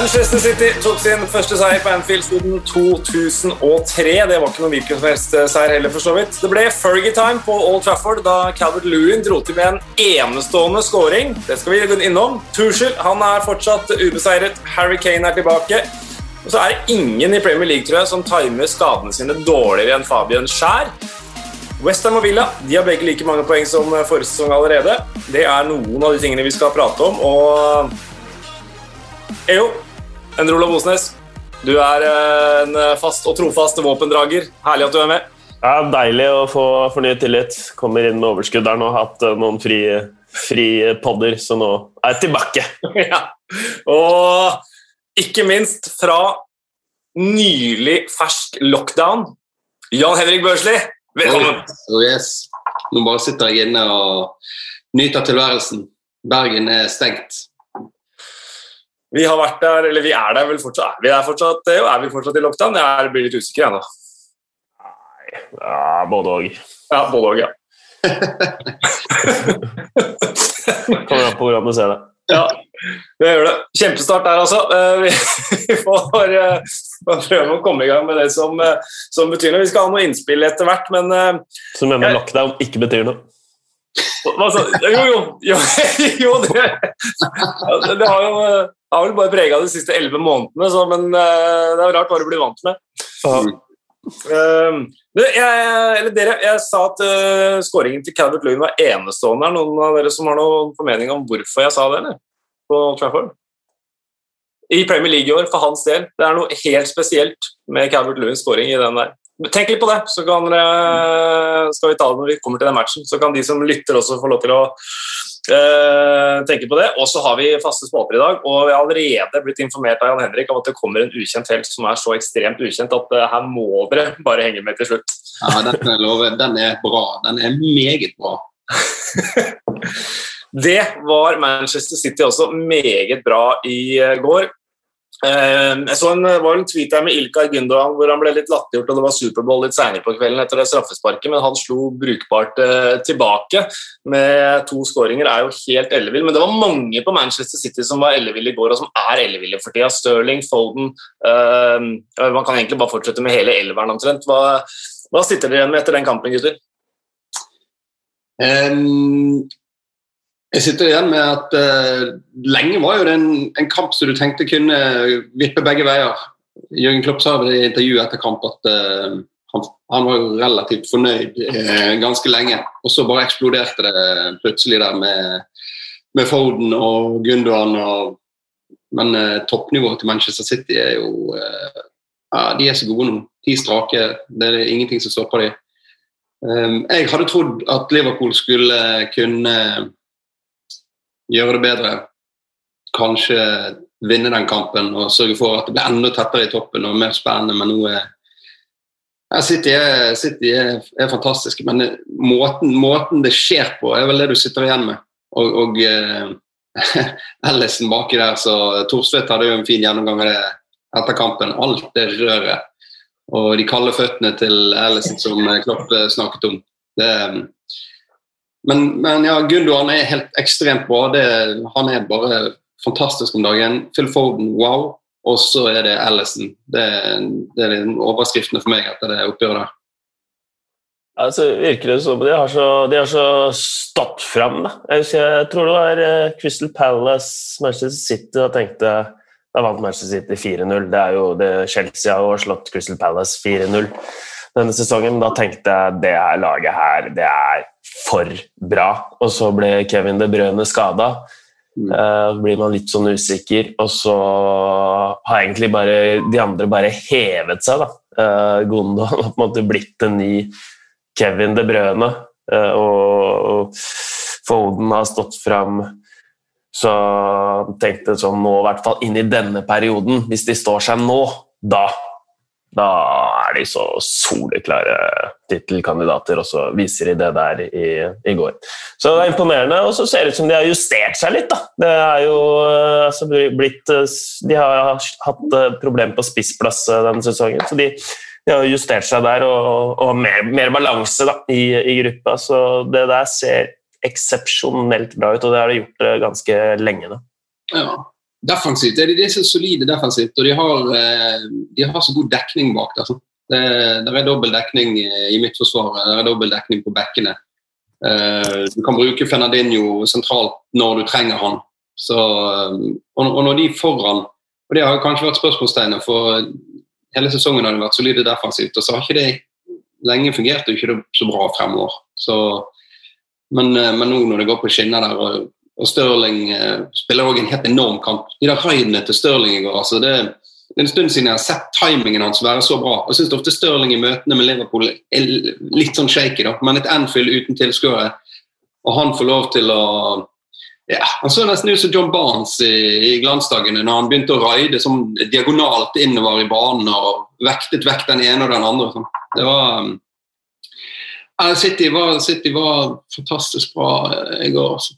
Manchester City tok sin første seier på Anfield siden 2003. Det var ikke noen hvilken som helst seier heller, for så vidt. Det ble Fergie-time på Old Trafford da Calvert Lewin dro til med en enestående scoring. Det skal vi gå innom. Tuchel han er fortsatt ubeseiret. Harry Kane er tilbake. Og så er det ingen i Premier League tror jeg, som timer skadene sine dårligere enn Fabian Skjær. Westham og Villa de har begge like mange poeng som forrige sesong allerede. Det er noen av de tingene vi skal prate om. og Ejo, Endre Olav Osnes, du er eh, en fast og trofast våpendrager. Herlig at du er med. Ja, Deilig å få fornyet tillit. Kommer inn med overskudd der nå. Hatt eh, noen frie fri podder, så nå er jeg tilbake. ja. Og ikke minst fra nylig fersk lockdown, Jan Henrik Børsli, velkommen! Oh, yes. Nå bare sitter jeg inne og nyter tilværelsen. Bergen er stengt. Vi har vært der, eller vi er der vel fortsatt. Er vi fortsatt, jo, er vi fortsatt i lockdown? Jeg blir litt usikker ennå. Nei, ja, både òg. Ja, både òg, ja. Kommer an på hvordan du ser det. Ja, det gjør det. Kjempestart der, altså. Vi får eh, prøve å komme i gang med det som, eh, som betyr noe. Vi skal ha noe innspill etter hvert, men eh, Som mener lockdown ikke betyr noe? Sa Jo, jo. jo, jo det, det har jo har vel bare prega de siste elleve månedene, så, men uh, det er rart hva du blir vant med. Um, jeg, eller dere, jeg sa at uh, skåringen til Calvert Lewin var enestående. Er noen av dere som har noen formening om hvorfor jeg sa det? eller? På Trafford? I Premier League i år, for hans del. Det er noe helt spesielt med Calvert Lewins skåring i den der. Tenk litt på det, så kan dere, skal vi ta det når vi kommer til den matchen. Så kan de som lytter også få lov til å Uh, tenke på det. Og så har vi faste spalter i dag, og vi har allerede blitt informert av Jan Henrik om at det kommer en ukjent helt som er så ekstremt ukjent at uh, her må dere bare henge med til slutt. Ja, den, lover, den er bra. Den er meget bra. det var Manchester City også meget bra i går. Ehm, jeg så en, var en tweet her med Ilkar Gündogan hvor han ble litt latterliggjort, og det var Superbowl litt senere på kvelden etter det straffesparket, men han slo brukbart eh, tilbake med to skåringer. er jo helt ellevill. Men det var mange på Manchester City som var elleville i går, og som er elleville for tida. Stirling, Foden øh, Man kan egentlig bare fortsette med hele elveren omtrent. Hva, hva sitter dere igjen med etter den kampen, gutter? Um, jeg sitter igjen med at uh, lenge var jo det en, en, kamp som du tenkte kunne vippe begge veier. Jørgen Klopp sa i intervjuet etter kamp at uh, han, han, var jo relativt fornøyd uh, ganske lenge. Og så bare eksploderte det plutselig der med, med Foden og Gundogan. Og, men toppnivået til Manchester City er jo ja, De er så gode nå. Ti strake. Det er ingenting som stopper dem. Um, jeg hadde trodd at Liverpool skulle kunne gjøre det bedre. Kanskje vinne den kampen og sørge for at det blir enda tettere i toppen og mer spennende. Men nå er ja, City, er, City er, er fantastiske, men måten, måten, det skjer på, er vel det du sitter igjen med. Og, og eh, Ellison baki der, så Thorstvedt hadde jo en fin gjennomgang av det etter kampen. Alt det røret og de kalde føttene til Ellison som Klopp snakket om. Det, men, men ja, Gundogan er helt ekstremt bra. Det, han er bare fantastisk om dagen. Phil Foden, wow. Og så er det Ellison. Det, det er overskriftene for meg etter det oppgjøret der. Altså, virker det som de har så, de har så stått fram. Jeg, jeg tror det var eh, Crystal Palace, Manchester City, og tenkte da vant Manchester City 4-0. Det er jo det Chelsea har slått Crystal Palace 4-0 denne sesongen. Da tenkte jeg det her laget her, det er for bra. Og så ble Kevin De Brøne skada. Mm. Uh, blir man litt sånn usikker, og så har egentlig bare de andre bare hevet seg. da. Uh, Gondon har på en måte blitt en ny Kevin De Brøne, uh, og, og Foden har stått fram. Så tenkte sånn nå, i hvert fall inn i denne perioden, hvis de står seg nå, da da er de så soleklare tittelkandidater, og så viser de det der i, i, går. Så det er imponerende, og så ser det ut som de har justert seg litt. da. Det er jo eh, altså, blitt eh, De har hatt eh, problemer på spissplass denne sesongen, så de, de har justert seg der og, og mer, mer, balanse da, i, i, gruppa. Så det der ser eksepsjonelt bra ut, og det har de gjort ganske lenge. da. Ja, defensivt de, er så solide defensivt, og de har, de har så god dekning bak der. sånn. Det, det er dobbel dekning i midtforsvaret, det er dobbel dekning på bekkene. Eh, du kan bruke Fernandinho sentralt når du trenger han. Så, eh, og, når de foran og Det har kanskje vært spørsmålstegnet, for hele sesongen har det vært solide defensivt. og så har ikke det lenge fungert og ikke det så bra fremover. Så, men, eh, men, nå når det går på skinner der, og, og Stirling spiller også en helt enorm kamp De der raidene til Stirling i går altså det er en stund siden jeg har sett timingen hans være så bra. Jeg syns ofte Stirling i møtene med Liverpool er litt sånn shaky, da. men et Anfield uten tilskuere, og han får lov til å ja, Han så nesten ut som John Barnes i, i glansdagene når han begynte å raide som diagonalt innover i banen og vektet vekk den ene og den andre. Sånn. Det var um, City var, City var fantastisk bra eh, i går. Altså.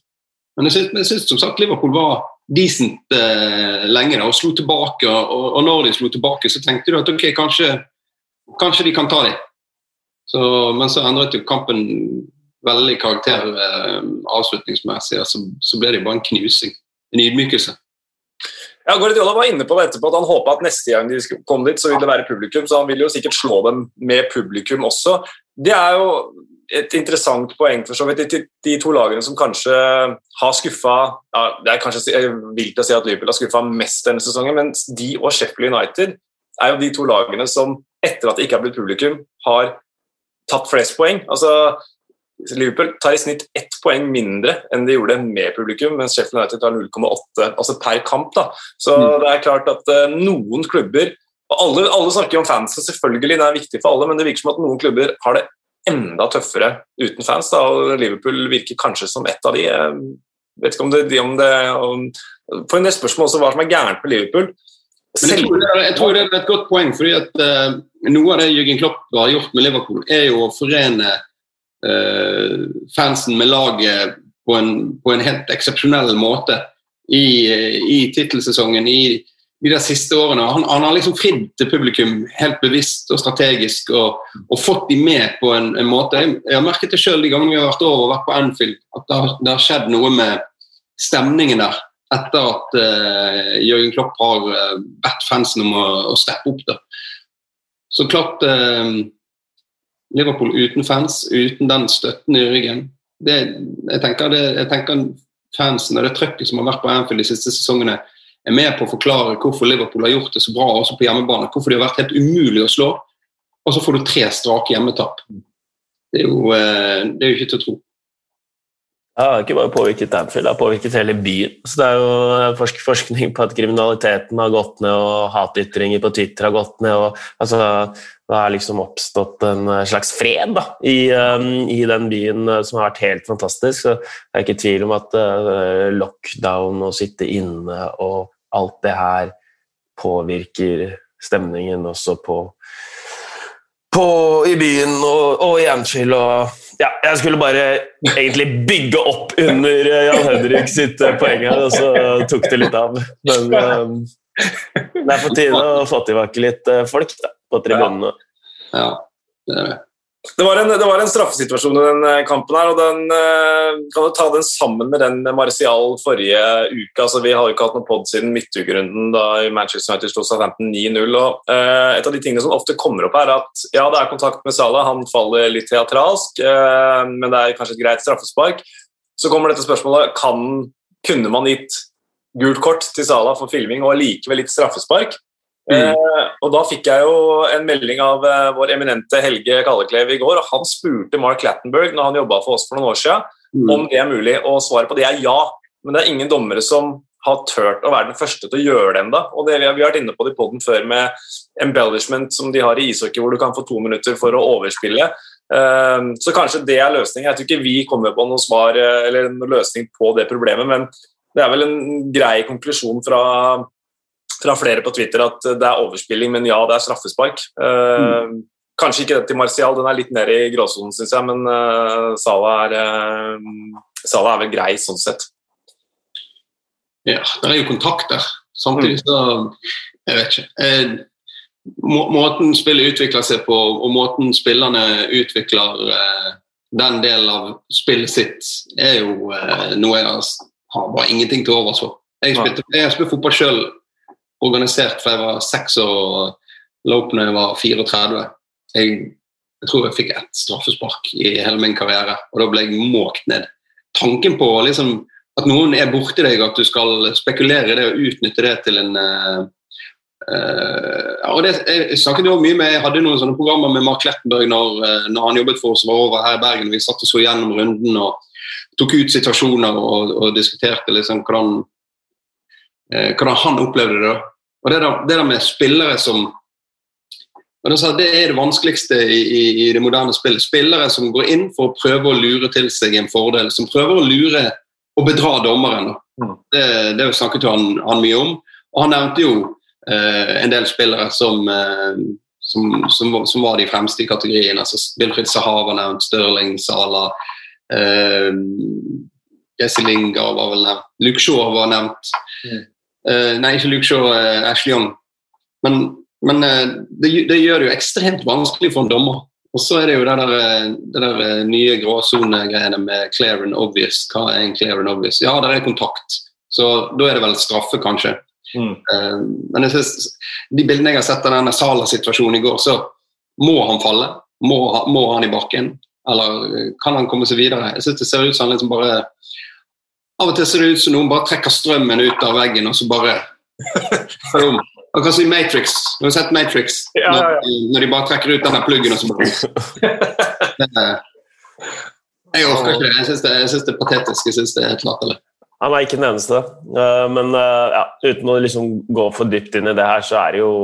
Men jeg syns som sagt Liverpool var decent eh, lenge da, og slo tilbake. Og, og, når de slo tilbake, så tenkte du at ok, kanskje, kanskje de kan ta dem. Men så endret jo kampen veldig karakter eh, avslutningsmessig. Og så, så, ble det bare en knusing. En ydmykelse. Ja, Guardiola var inne på det etterpå at han håpa at neste gang de kom dit, så ville det være publikum. Så han vil jo sikkert slå dem med publikum også. Det er jo et interessant poeng for så vidt. De, de to lagene som kanskje har skuffa ja, Det er kanskje vilt å si at Liverpool har skuffa mest denne sesongen, men de og Sheffield United er jo de to lagene som etter at det ikke har blitt publikum, har tatt flest poeng. Altså, Liverpool tar i snitt ett poeng mindre enn de gjorde med publikum, mens Sheffield United tar 0,8 altså per kamp. da. Så mm. det er klart at uh, noen klubber og alle, alle, snakker om fans, og selvfølgelig det er viktig for alle, men det virker som at noen klubber har det enda tøffere uten fans. Da, Liverpool virker kanskje som ett av de. Jeg vet ikke om det, om det om, På en del spørsmål også hva som er gærent med Liverpool. Selv... jeg tror, er, jeg tror, det er, et godt poeng, fordi at uh, noe av det Jürgen Klopp har gjort med Liverpool, er jo å forene uh, fansen med laget på en, på en helt eksepsjonell måte i, i tittelsesongen, i de der siste årene. Han, han, har liksom fridd til publikum helt bevisst og strategisk og, og fått de med på en, en måte. Jeg, jeg, har merket det sjøl de gangene vi har vært over og vært på Anfield, at det har, det har skjedd noe med stemningen der etter at uh, Jørgen Klopp har uh, bedt fansen om å, å steppe opp. Da. Så klart uh, Liverpool uten fans, uten den støtten i ryggen det, jeg, tenker det, jeg tenker fansen og det trøkket som har vært på Anfield de siste sesongene, er med på å forklare hvorfor Liverpool har gjort det så bra også på hjemmebane. Hvorfor de har vært helt umulig å slå. Og så får du tre strake hjemmetap. Det er jo, eh, det er jo ikke til å tro. Ja, det har ikke bare påvirket Anfield, det har påvirket hele byen. Så Det er jo forsk forskning på at kriminaliteten har gått ned, og hatytringer på Twitter har gått ned. og altså, Det har liksom oppstått en slags fred da, i, um, i, den byen som har vært helt fantastisk. Så Det er ikke tvil om at uh, lockdown og sitte inne og alt det her påvirker stemningen også på, på i byen og, og i Anfield. og ja, jeg skulle bare egentlig bygge opp under eh, Jan Henrik sitt eh, poeng her, og så tok det litt av. Men um, det er på tide å få tilbake litt folk da, på tribunene. Ja, det er det. Det var, en, det var en straffesituasjon i den eh, kampen. her, og den, eh, Kan du ta den sammen med den med Martial forrige uke? altså Vi har jo ikke hatt noen pod siden midtukerunden da Manchester United slo seg 15-9-0. og uh, Et av de tingene som ofte kommer opp, er at ja, det er kontakt med Salah, han faller litt teatralsk, uh, men det er kanskje et greit straffespark. Så kommer dette spørsmålet kan, kunne man gitt gult kort til Salah for filming og allikevel litt straffespark. Mm. Eh, og Da fikk jeg jo en melding av eh, vår eminente Helge Kalleklev i går. og Han spurte Mark Lattenberg når han jobba for oss for noen år siden, mm. om det er mulig. Og svaret på det er ja. Men det er ingen dommere som har turt å være den første til å gjøre det ennå. Det, vi har vært inne på det i poden før med embellishment som de har i ishockey, hvor du kan få to minutter for å overspille. Eh, så kanskje det er løsningen. Jeg tror ikke vi kommer på noe svar eh, eller noen løsning på det problemet, men det er vel en grei konklusjon fra fra flere på Twitter at det er overspilling, men ja, det er straffespark. Mm. Kanskje ikke det til Martial, den er litt nede i gråsonen, syns jeg, men uh, Salah, er, uh, Sala, er vel grei sånn sett. Ja, det er jo kontakt der. Samtidig mm. så Jeg vet ikke. Eh, må, måten spillet utvikler seg på, og måten spillerne utvikler eh, den delen av spillet sitt, er jo eh, noe jeg har bare ingenting til overs for. Jeg spilte, jeg spilte fotball sjøl, organisert fra jeg var seks år og la opp når jeg var 34. Jeg, jeg tror jeg fikk ett straffespark i hele min karriere, og da ble jeg måkt ned. Tanken på liksom, at noen er borti deg, at du skal spekulere i det og utnytte det til en uh, Uh, og det, jeg snakket jo mye med, jeg hadde noen sånne programmer med Mark Lettenberg når, uh, når han jobbet for oss var over her i Bergen. Vi satt og så gjennom runden og tok ut situasjoner og, og diskuterte liksom hvordan, hvordan han opplevde det. Og det der, det der med spillere som Det er det vanskeligste i, i, i, det moderne spillet. Spillere som går inn for å prøve å lure til seg en fordel. Som prøver å lure og bedra dommeren. Mm. Det, det snakket han, han mye om. Og han nevnte jo Eh, en del spillere som, eh, som, som, som, var de fremste i kategorien. altså Wilfried Sahar var nevnt, Stirling, Sala eh, Jesse Lingard var vel nevnt. Luke Shaw var nevnt. Mm. Uh, nei, ikke Luke Shaw, uh, Ashley Young. Men, men uh, det, det, gjør det jo ekstremt vanskelig for en dommer. Og så er det jo det der, det der nye gråsonegreiene med clear and obvious. Hva er en clear and obvious? Ja, det er kontakt. Så da er det vel straffe, kanskje. Mm. Men jeg synes, de bildene jeg har sett av denne Sala-situasjonen i går, så må han falle. Må, må, han i bakken? Eller kan han komme seg videre? Jeg synes det ser ut som han liksom bare Av og til ser det ut som noen bare trekker strømmen ut av veggen, og så bare om. Akkurat som i Matrix. Du har sett Matrix? Ja, ja, ja. Når, når, de bare trekker ut denne pluggen, og så bare Jeg orker ikke det. Jeg syns det, det, er patetisk. Jeg syns det er helt latterlig. Han er ikke den eneste. Eh, men eh, ja, uten å liksom gå for dypt inn i det her, så er det jo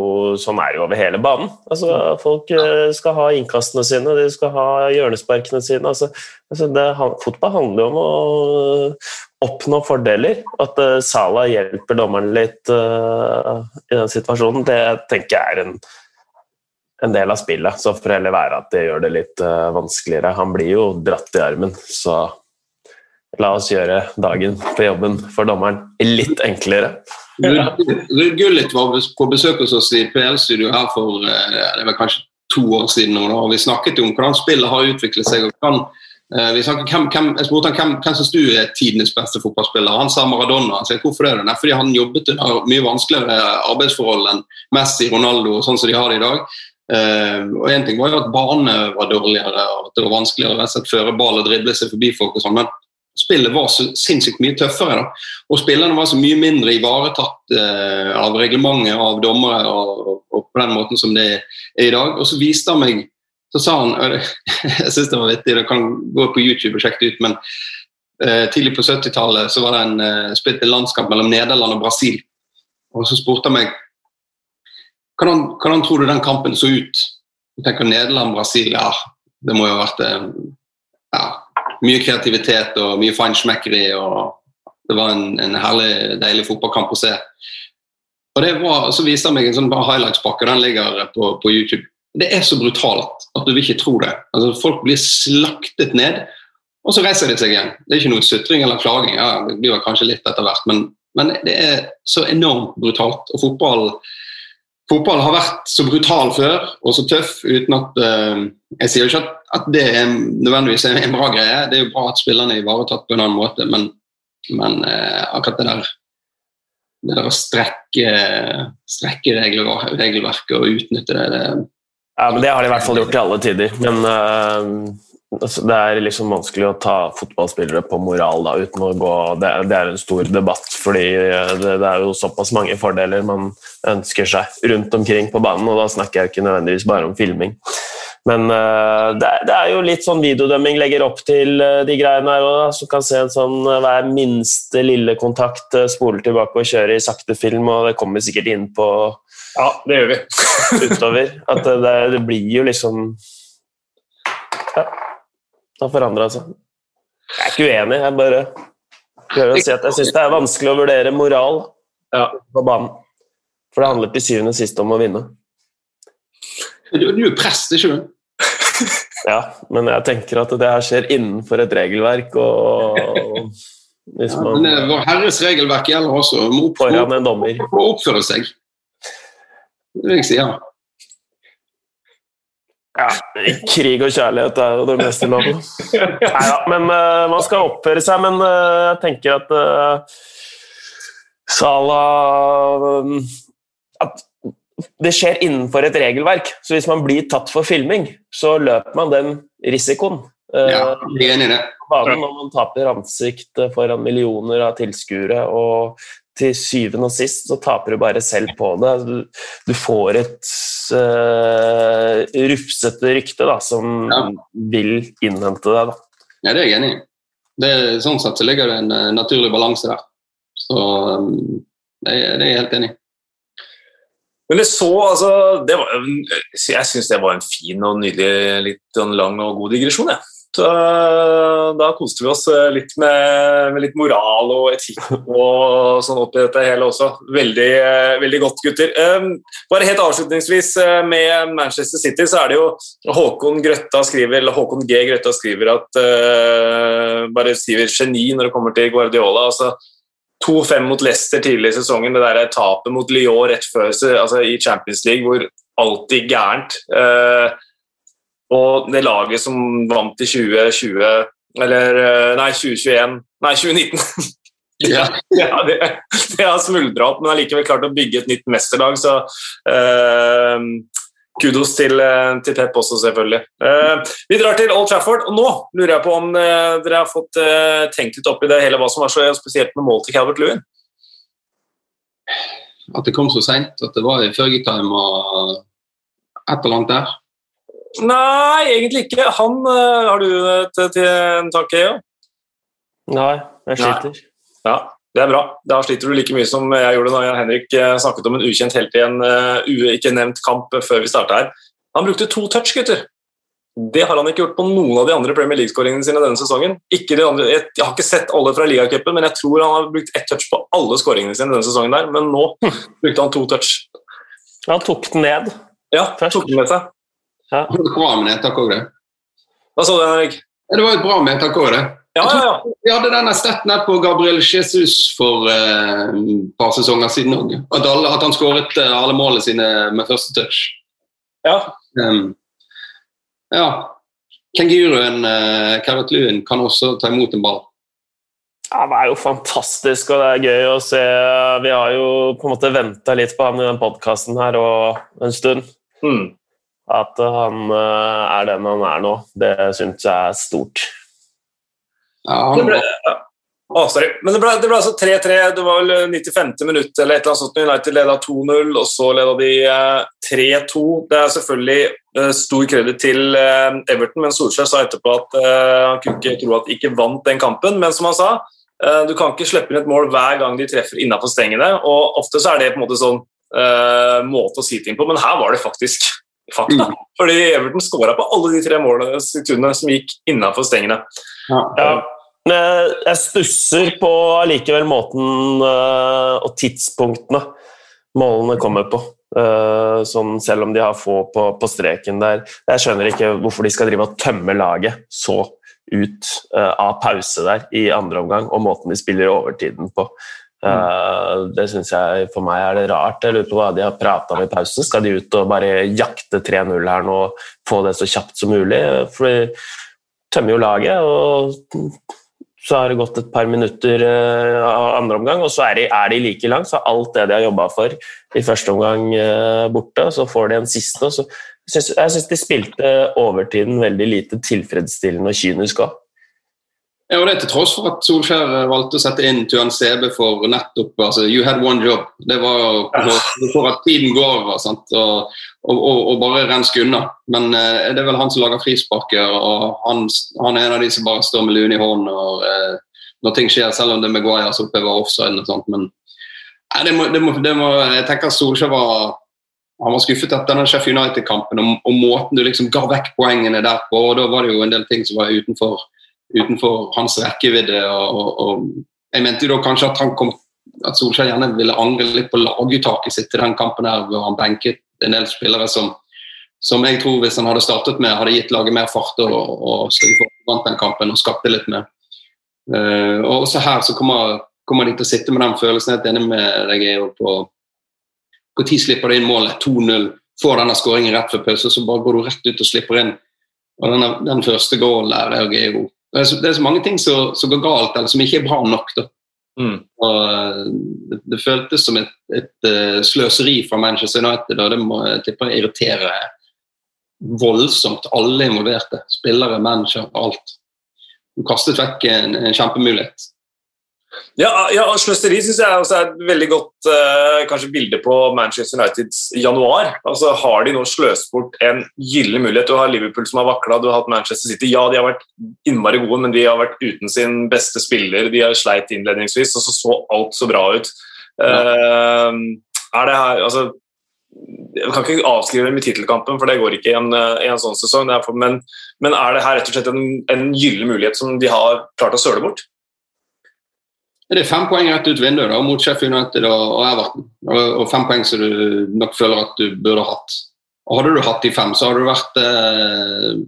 sånn er det jo over hele banen. Altså, folk eh, skal ha innkastene sine, de skal ha hjørnesparkene sine. Altså, altså det, fotball handler jo om å oppnå fordeler. At Salah hjelper dommeren litt uh, i den situasjonen, det tenker jeg er en, en del av spillet. Så får det heller være at det gjør det litt uh, vanskeligere. Han blir jo dratt i armen, så La oss gjøre dagen på jobben for dommeren litt enklere. Ruud Gullit var på besøk hos oss i PL-studio her for eh, det var kanskje to år siden. og Vi snakket om hvordan spillet har utviklet seg. og hvordan, eh, vi snakket, hvem, hvem, Jeg spurte han hvem, hvem syns du er tidenes beste fotballspiller. Han sa Maradona. Han sa, hvorfor det? Nei, fordi han jobbet under mye vanskeligere arbeidsforhold enn Messi, Ronaldo og sånn som de har det i dag. Uh, og en ting var jo at banene var dårligere og at det var vanskeligere å føre ball og drible seg forbi folk. og sånn, men spillet var så sinnssykt mye tøffere. Da. Og spillerne var så mye mindre ivaretatt eh, av reglementet, av dommere, og, og, på den måten som det er i dag. Og så viste han meg Så sa han Jeg syns det var vittig, det kan gå på YouTube og sjekke det ut, men eh, tidlig på 70-tallet så var det en eh, spilt en landskamp mellom Nederland og Brasil. Og så spurte han meg hvordan, hvordan tror du den kampen så ut? Jeg tenker Nederland-Brasil, ja, det må jo ha vært eh, ja, mye kreativitet og mye feinschmeckeri. Det var en, en, herlig, deilig fotballkamp å se. Og det var, Så viste han meg en sånn highlights-pakke. Den ligger på, på, YouTube. Det er så brutalt at du vil ikke tro det. Altså, folk blir slaktet ned, og så reiser de seg igjen. Det er ikke noe sutring eller klaging. Ja, det blir kanskje litt etter hvert, men, men det er så enormt brutalt. Og fotball fotball har vært så brutal før og så tøff uten at uh, Jeg sier jo ikke at, at, det er nødvendigvis er en bra greie. Det er jo bra at spillerne er ivaretatt på en annen måte, men, men uh, akkurat det der det der å strekke, strekke regelverket og utnytte det, det Ja, men Det har de i hvert fall gjort i alle tider. Men uh, det er liksom vanskelig å ta fotballspillere på moral da, uten å gå det, det, er en stor debatt, fordi eh, det, det, er jo såpass mange fordeler man ønsker seg rundt omkring på banen. og Da snakker jeg ikke nødvendigvis bare om filming. Men uh, det, det, er jo litt sånn videodømming legger opp til uh, de greiene her òg. Så kan se en sånn hver minste lille kontakt uh, spoler tilbake og kjøre i sakte film, og det kommer sikkert inn på Ja, det gjør vi. utover. At det, det blir jo liksom har forandra seg. Jeg er ikke uenig, jeg bare prøver å si at jeg syns det er vanskelig å vurdere moral ja. på banen. For det handler til syvende og sist om å vinne. Du, du er prest, ikke du? ja, men jeg tenker at det her skjer innenfor et regelverk. og man, ja, men Vår Herres regelverk gjelder også. Må foran en dommer. Må oppføre seg. Det vil jeg si, ja. Ja, Krig og kjærlighet er jo det meste loven. Nei da, men uh, man skal oppføre seg. Men uh, jeg tenker at uh, Salah um, At det skjer innenfor et regelverk. Så hvis man blir tatt for filming, så løper man den risikoen. Ja, jeg er enig i det. Banen når man taper ansikt foran millioner av tilskuere, og til syvende og sist så taper du bare selv på det. Du, du får et uh, rufsete rykte da, som Ja. vil innhente deg. Da. Ja, det er jeg enig i. Det, sånn sett så ligger det en uh, naturlig balanse der. Så um, det, det er jeg helt enig i. Men det så altså det var, Jeg syns det var en fin og nydelig, litt sånn lang og god digresjon. Jeg. Så, da koste vi oss eh, litt med, med litt moral og etikk og sånn oppi dette hele også. Veldig, eh, veldig godt, gutter. Eh, Bare helt avslutningsvis eh, med Manchester City, så er det jo Håkon Grøtta skriver, eller Håkon G. Grøtta skriver at eh, Bare skriver geni når det kommer til Guardiola. altså 2-5 mot Leicester tidlig i sesongen. Det der tapet mot Lyon rett før altså i Champions League, hvor alltid gærent. Eh, og det laget som vant i 2020 Eller eh, nei, 2021 Nei, 2019. Ja. ja, det, det har smuldra opp, men allikevel klart å bygge et nytt mesterlag, så eh, kudos til, eh, til Pep også, selvfølgelig. Eh, vi drar til Old Trafford, og nå lurer jeg på om eh, dere har fått eh, tenkt litt opp i det hele hva som var så spesielt med mål til Calvert Lewin. At det kom så seint, at det var i Fergie-time og et eller annet der. Nei, egentlig ikke. Han eh, Har du et til en tanke, Eo? Nei, jeg sliter. Ja, det er bra. Da sliter du like mye som jeg gjorde da Henrik eh, snakket om en ukjent helt i en uh, ikke nevnt kamp før vi starta her. Han brukte to touch, gutter. Det har han ikke gjort på noen av de andre Premier League-skåringene sine denne sesongen. Ikke de andre, jeg, jeg har ikke sett alle fra ligacupen, men jeg tror han har brukt ett touch på alle skåringene sine denne sesongen. der, Men nå brukte han to touch. Han tok den ned. Ja, Først. tok den med seg. Ja. Det var et bra nedtak òg, det. Hva sa du, Henrik? Det var et bra nedtak òg, det. Ja, ja, ja. Vi hadde denne stetten her på Gabriel Jesus for eh, et par sesonger siden òg. At, at han skåret eh, alle målene sine med første touch. ja. Um, ja. Kenguruen uh, Carrot Lewin kan også ta imot en ball. Ja, Det er jo fantastisk, og det er gøy å se. Vi har jo på en måte venta litt på han i den podkasten her og en stund. Mm. At han eh, er den han er nå, det syns jeg er stort. Ja, Det han, ble, ja. Å, sorry. Men det ble, det ble altså 3-3. Det var vel 95. minutt eller et eller annet sånt. United leda 2-0, og så leda de eh, 3-2. Det er selvfølgelig eh, stor kreditt til eh, Everton, men Solskjær sa etterpå at eh, han kunne ikke tro at de ikke vant den kampen. Men som han sa, eh, du kan ikke slippe inn et mål hver gang de treffer innafor stengene. Og ofte så er det på en måte sånn eh, måte å si ting på, men her var det faktisk fakta. Fordi Everton skåra på alle de tre målene sekundene som gikk innafor stengene. ja. Ja. Men jeg stusser på allikevel måten eh, og tidspunktene målene kommer på. Eh, sånn, selv om de har få på, på streken der. Jeg skjønner ikke hvorfor de skal drive og tømme laget så ut eh, av pause der i andre omgang, og måten de spiller overtiden på. Eh, det synes jeg For meg er det rart. Jeg lurer på hva de har prata om i pausen. Skal de ut og bare jakte 3-0 her nå og få det så kjapt som mulig? For de tømmer jo laget, og så har det gått et par minutter eh, av andre omgang, og så er de, er de like langt. Så alt det de har jobba for i første omgang eh, borte, så får de en siste. og så syns- Jeg syns de spilte overtiden veldig lite tilfredsstillende og kynisk òg. Ja, og det til tross for at Solskjær eh, valgte å sette inn Tuan CB for nettopp altså, You had one job. Det var for- at tiden går og, sant? og, og, og, og bare renske unna. Men eh, det er vel han som lager frisparker, og han, han er en av de som bare står med luen i hånden når, eh, når ting skjer, selv om det er Maguire som opphever offside og sånt. Men eh, det må, det må, det må, jeg tenker at Solskjær var han var skuffet etter denne Sheff United-kampen og, og måten du liksom ga vekk poengene der på. og Da var det jo en del ting som var utenfor utenfor hans rekkevidde. Og, og, jeg mente jo da kanskje at, han kom, at Solskjær gjerne ville angre litt på laguttaket sitt til den kampen her, hvor han benket en del spillere som, som jeg tror hvis han hadde startet med, hadde gitt laget mer fart og, og vant den kampen og skapte litt mer. Uh, og også her så kommer, kommer de til å sitte med den følelsen, jeg er enig med deg i. på når slipper de inn målet? 2-0. Får denne skåringen rett før pause, så bare går du rett ut og slipper inn. Og denne, Den første gålen der er jo det er, så, det er så mange ting som, som går galt, eller som ikke er bra nok. da. Mm. Og det, det, føltes som et, et sløseri fra Manchester United, og det må jeg tippe irritere voldsomt alle involverte. Spillere, manager, alt. Du kastet vekk en, en kjempemulighet. Ja, ja Sløseri syns jeg også er et veldig godt uh, kanskje bilde på Manchester Uniteds januar. Altså, Har de nå sløst bort en gyllen mulighet? Du har Liverpool som har vakla, du har hatt Manchester City. Ja, de har vært innmari gode, men de har vært uten sin beste spiller. De har sleit innledningsvis, og så så alt så bra ut. Uh, er det her, altså jeg kan ikke avskrive dem i tittelkampen, for det går ikke i en, i en sånn sesong. men, men, er det her rett og slett en, en gyllen mulighet som de har klart å søle bort? Det er fem poeng rett ut vinduet da, mot Sheffield United og, Everton. Og, og, fem poeng som du nok føler at du burde hatt. Og Hadde du hatt de fem, så hadde du vært eh,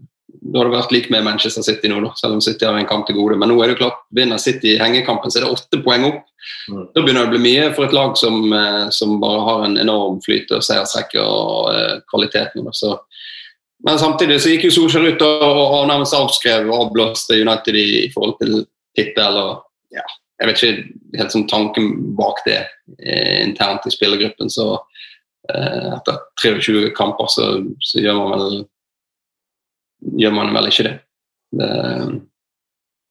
du hadde vært lik med Manchester City nå, da, selv om City har en kamp til gode. Men nå er det klart, vinner City hengekampen, så er det åtte poeng opp. Mm. Da begynner det å bli mye for et lag som, eh, som bare har en enorm flyt og seiersrekke og eh, kvalitet nå. Så. Men samtidig så gikk jo Solskjær ut og, og nærmest avskrev og avblåste United i, i forhold til tittel. og ja, jeg vet ikke helt sånn tanken bak det eh, internt i spillergruppen. Så eh, etter 23 kamper så, så, gjør man vel gjør man vel ikke det. det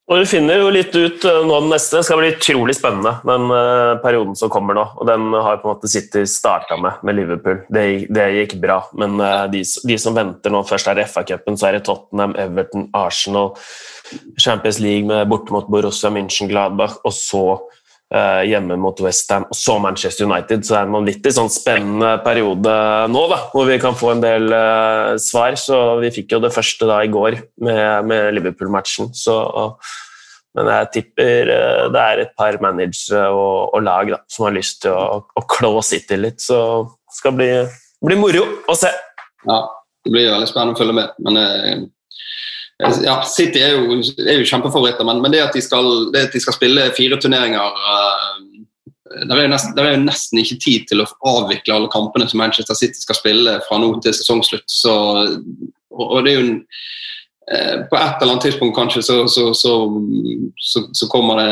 og Vi finner jo litt ut eh, nå den neste. Det skal bli utrolig spennende, den uh, perioden som kommer nå. og Den har på en måte City starta med, med Liverpool. Det, det, gikk bra. Men uh, de, de, som venter nå, først er FA-cupen, så er det Tottenham, Everton, Arsenal, Champions League med borte mot Borussia München-Gladbach, og så eh, hjemme mot Westham, og så Manchester United. Så det er en vanvittig sånn spennende periode nå, da, hvor vi kan få en del svar. Så vi fikk jo det første da i går med, med Liverpool-matchen. så men jeg tipper eh, det er et par managere og, og lag da, som har lyst til å, å klå City litt. Så det skal bli, bli, moro å se. Ja, det blir veldig spennende å følge med. Men eh, ja, City er jo, er jo kjempefavoritter, men, men det, at skal, det, at de skal, spille fire turneringer uh, det er, er, jo nesten, ikke tid til å avvikle alle kampene som Manchester City skal spille fra nå til sesongslutt. Så, og det er jo en Eh, på et eller annet tidspunkt kanskje så, så, så, så kommer det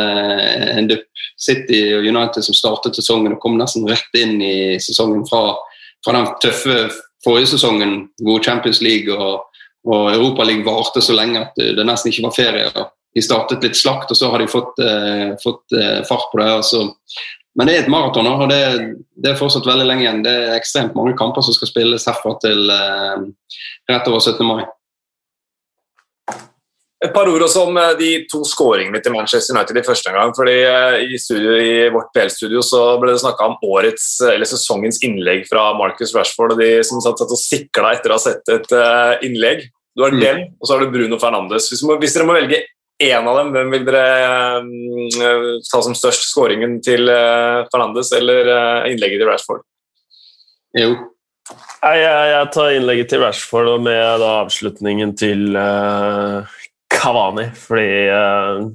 en dupp. City og United som startet sesongen og kom nesten rett inn i sesongen fra, fra den tøffe forrige sesongen hvor Champions League og, og Europaligaen varte så lenge at det nesten ikke var ferie. De startet litt slakt, og så har de fått, eh, fått eh, fart på det. Altså. Men det er et maraton, og det, det, er fortsatt veldig lenge igjen. Det er ekstremt mange kamper som skal spilles herfra til eh, rett over 17. mai. Et par ord også om eh, de to skåringene til Manchester United i første gang. fordi eh, I, studio, i vårt PL-studio så ble det snakka om årets, eh, eller sesongens innlegg fra Marcus Rashford. og De som satt, satt og sikla etter å ha sett et innlegg. Du har mm. dem, og så har du Bruno Fernandes. Hvis, hvis, dere må velge én av dem, hvem vil dere um, ta som størst? Skåringen til uh, Fernandes eller uh, innlegget til Rashford? Jo. Jeg, jeg, jeg, tar innlegget til Rashford og med da, avslutningen til uh, Kavani, fordi uh,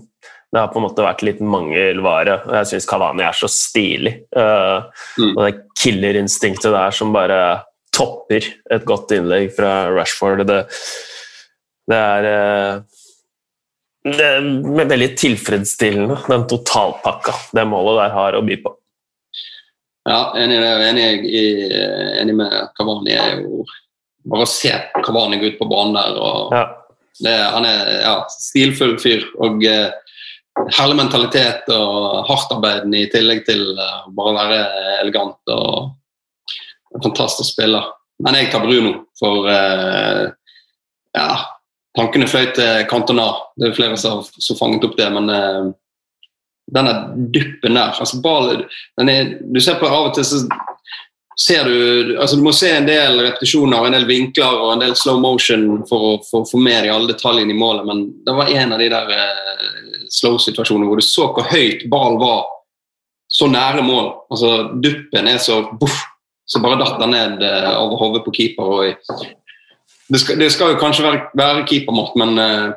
det har på en måte vært litt mangelvare. og Jeg syns Kavani er så stilig. Uh, mm. Og det killerinstinktet der som bare topper et godt innlegg fra Rashford. Det, det er uh, det er veldig tilfredsstillende, den totalpakka det målet der har å by på. Ja, enig, enig, enig med Kavani. er jo Bare å se Kavani gå ut på banen der og ja det, han er ja, stilfull fyr. og eh, Herlig mentalitet og hardtarbeidende i tillegg til uh, bare å være elegant og en fantastisk spiller. Men jeg tar Bruno, for uh, ja, tankene fløy til Cantona. Det er flere som har fanget opp det, men uh, denne duppen der altså ball, er, Du ser på av og til så ser du altså Du må se en del repetisjoner, en del vinkler og en del slow motion for å få med deg alle detaljene i målet, men det var en av de der uh, slow-situasjonene hvor du så hvor høyt ball var så nære mål. Altså Duppen er så buff, så bare datt den ned uh, over hodet på keeper. Og, det, skal, det, skal, jo kanskje være, være keepermått, men uh,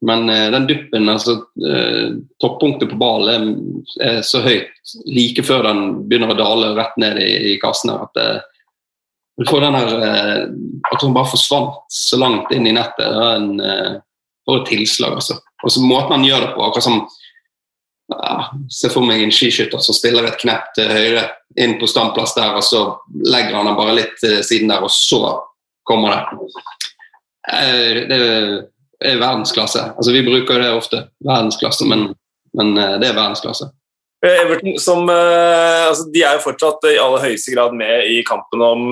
men uh, den duppen, altså uh, toppunktet på ballen, er, så høyt like før den begynner å dale rett ned i, i kassen. at uh, du får den her At hun bare forsvant så langt inn i nettet. Det var, en, for et tilslag, altså. Og så Måten han gjør det på, akkurat som ja, Se for meg en skiskytter som stiller et knepp til høyre inn på standplass der, og så legger han den bare litt siden der, og så kommer det. Eh, Det er verdensklasse. Altså, vi bruker det ofte, verdensklasse, men, men eh, det er verdensklasse. Eh, Everton som, altså, de er jo fortsatt i aller høyeste grad med i kampen om,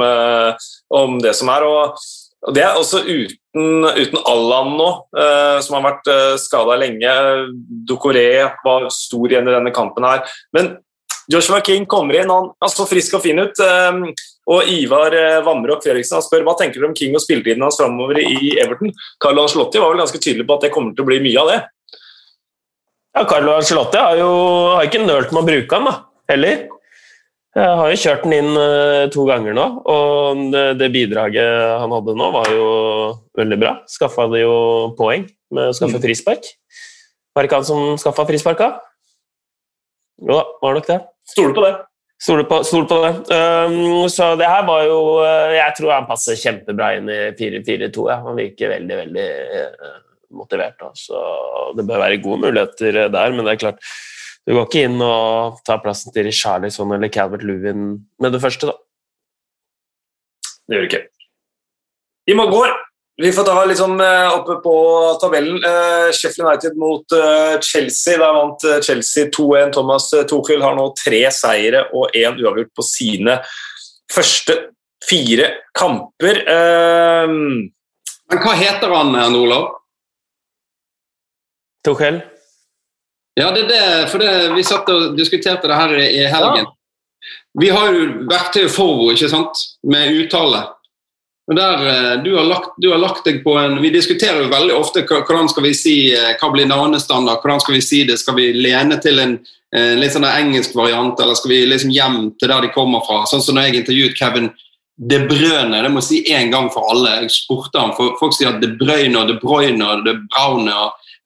om det som er. og Det er også uten, uten Allan nå, eh, som har vært eh, skada lenge. Dokoré var stor igjen i denne kampen her. Men Joshua King kommer inn, han, han så frisk og fin ut. eh, og Ivar eh, Vamrok Fredriksen han spør hva tenker du om King og spilletiden hans framover i Everton. Carlo Ancelotti var vel ganske tydelig på at det kommer til å bli mye av det. Ja, Carlo Ancelotti har jo har ikke nølt med å bruke han, da, heller. Jeg har jo kjørt den inn eh, to ganger nå, og det, det bidraget han hadde nå, var jo veldig bra. Skaffa det jo poeng med å skaffe frispark. Var det ikke han som skaffa frisparka? Jo da, var nok det. Stoler på det. Stoler på, stoler på det. Um, så det her var jo uh, Jeg tror han passer kjempebra inn i 4-4-2. Ja. Han virker veldig, veldig uh, motivert. Da. Det bør være gode muligheter uh, der, men det er klart Du går ikke inn og tar plassen til Charlison eller Calvert Lewin med det første, da. Det gjør du ikke. I må går vi får ta liksom eh, oppe på tabellen. Eh, Sheffield United mot eh, Chelsea. Der vant Chelsea 2-1. Thomas Tuchel har nå tre seire og én uavgjort på sine første fire kamper. Men hva heter han, Olav? Tuchel? Ja, det er det, for det, vi satt og diskuterte det her i, helgen. helgen. Vi har jo verktøyet Forvo, ikke sant, med uttale. Og der, eh, du, har lagt, du har lagt deg på en Vi diskuterer jo veldig ofte hvordan skal vi si eh, hva blir navnestandard, hvordan skal vi si det, skal vi lene til en eh, litt sånn engelsk variant, eller skal vi liksom hjem til der de kommer fra? Sånn som når jeg intervjuet Kevin De Brøne, det må jeg si én gang for alle. Jeg spurte ham, for Folk sier De Brøyne og De Bruyne og De Braune.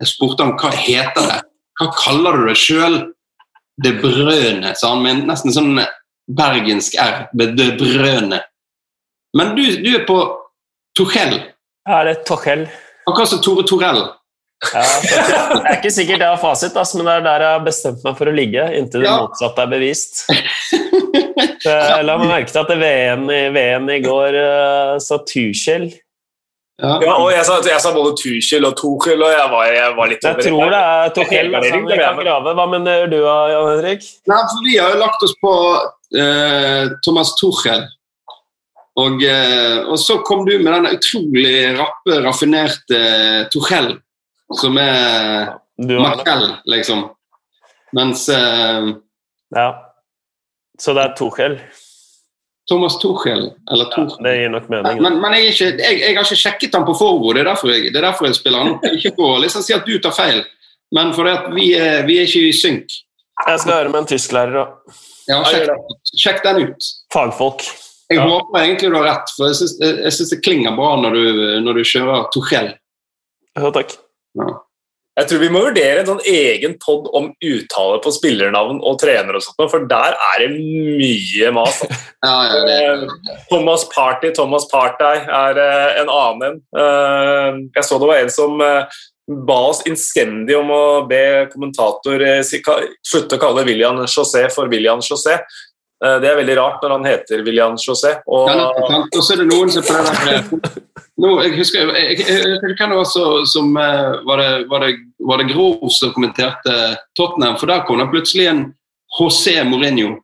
Jeg spurte ham hva heter det Hva kaller du det sjøl? De Brøne, sa han med nesten sånn bergensk R. De Brøne. Men du, du er på Tuchel, Ja, det er Tuchel. akkurat som Tore Torell. Ja, det er ikke sikkert jeg har fasit, ass, men det er der jeg har bestemt meg for å ligge, inntil det Ja. motsatte er bevist. Så Jeg la meg merke til at det VM i, VM i går uh, sa Tuchel. Ja. ja, og jeg sa, jeg sa både Tuchel og Tuchel, og jeg var, jeg var litt Jeg tror det er Tuchel. Altså, vi kan grave. Hva mener du, Jan Henrik? Nei, for Vi har jo lagt oss på uh, Thomas Tuchel. Og, eh, og så kom du med den utrolig rappe, raffinerte Tuchel, som er. Marcel, liksom. Mens uh, Ja. Så det er Tuchel. Thomas Tuchel, eller Ja, det gir nok mening. men, men jeg, er ikke, jeg, jeg har ikke sjekket han på forord, det det er derfor jeg spiller han. Ikke på å liksom si at du tar feil, men fordi vi vi er ikke i synk. Jeg skal høre med en tysklærer Ja, Ja, sjekk, sjekk den ut. fagfolk. Jeg Ja. håper egentlig du har rett, for jeg syns, det klinger bra når du, når du kjører Tuchel. Ja, takk. Ja. Jeg tror vi må vurdere en sånn egen pod om uttale på spillernavn og trener og sånt, for der er det mye mas. Ja, ja, det, Thomas Party, Thomas Partey er eh, en annen en. Eh, jeg så det var en som eh, ba oss innstendig om å be kommentator slutte å kalle William José for William José. Eh, det er veldig rart når han heter William José. Og, ja. Og så er det noen som prøver eh, jeg husker, jeg, jeg, kan det være som eh, var det, var, det, var det Grov som kommenterte Tottenham, for der kom det plutselig en José Mourinho.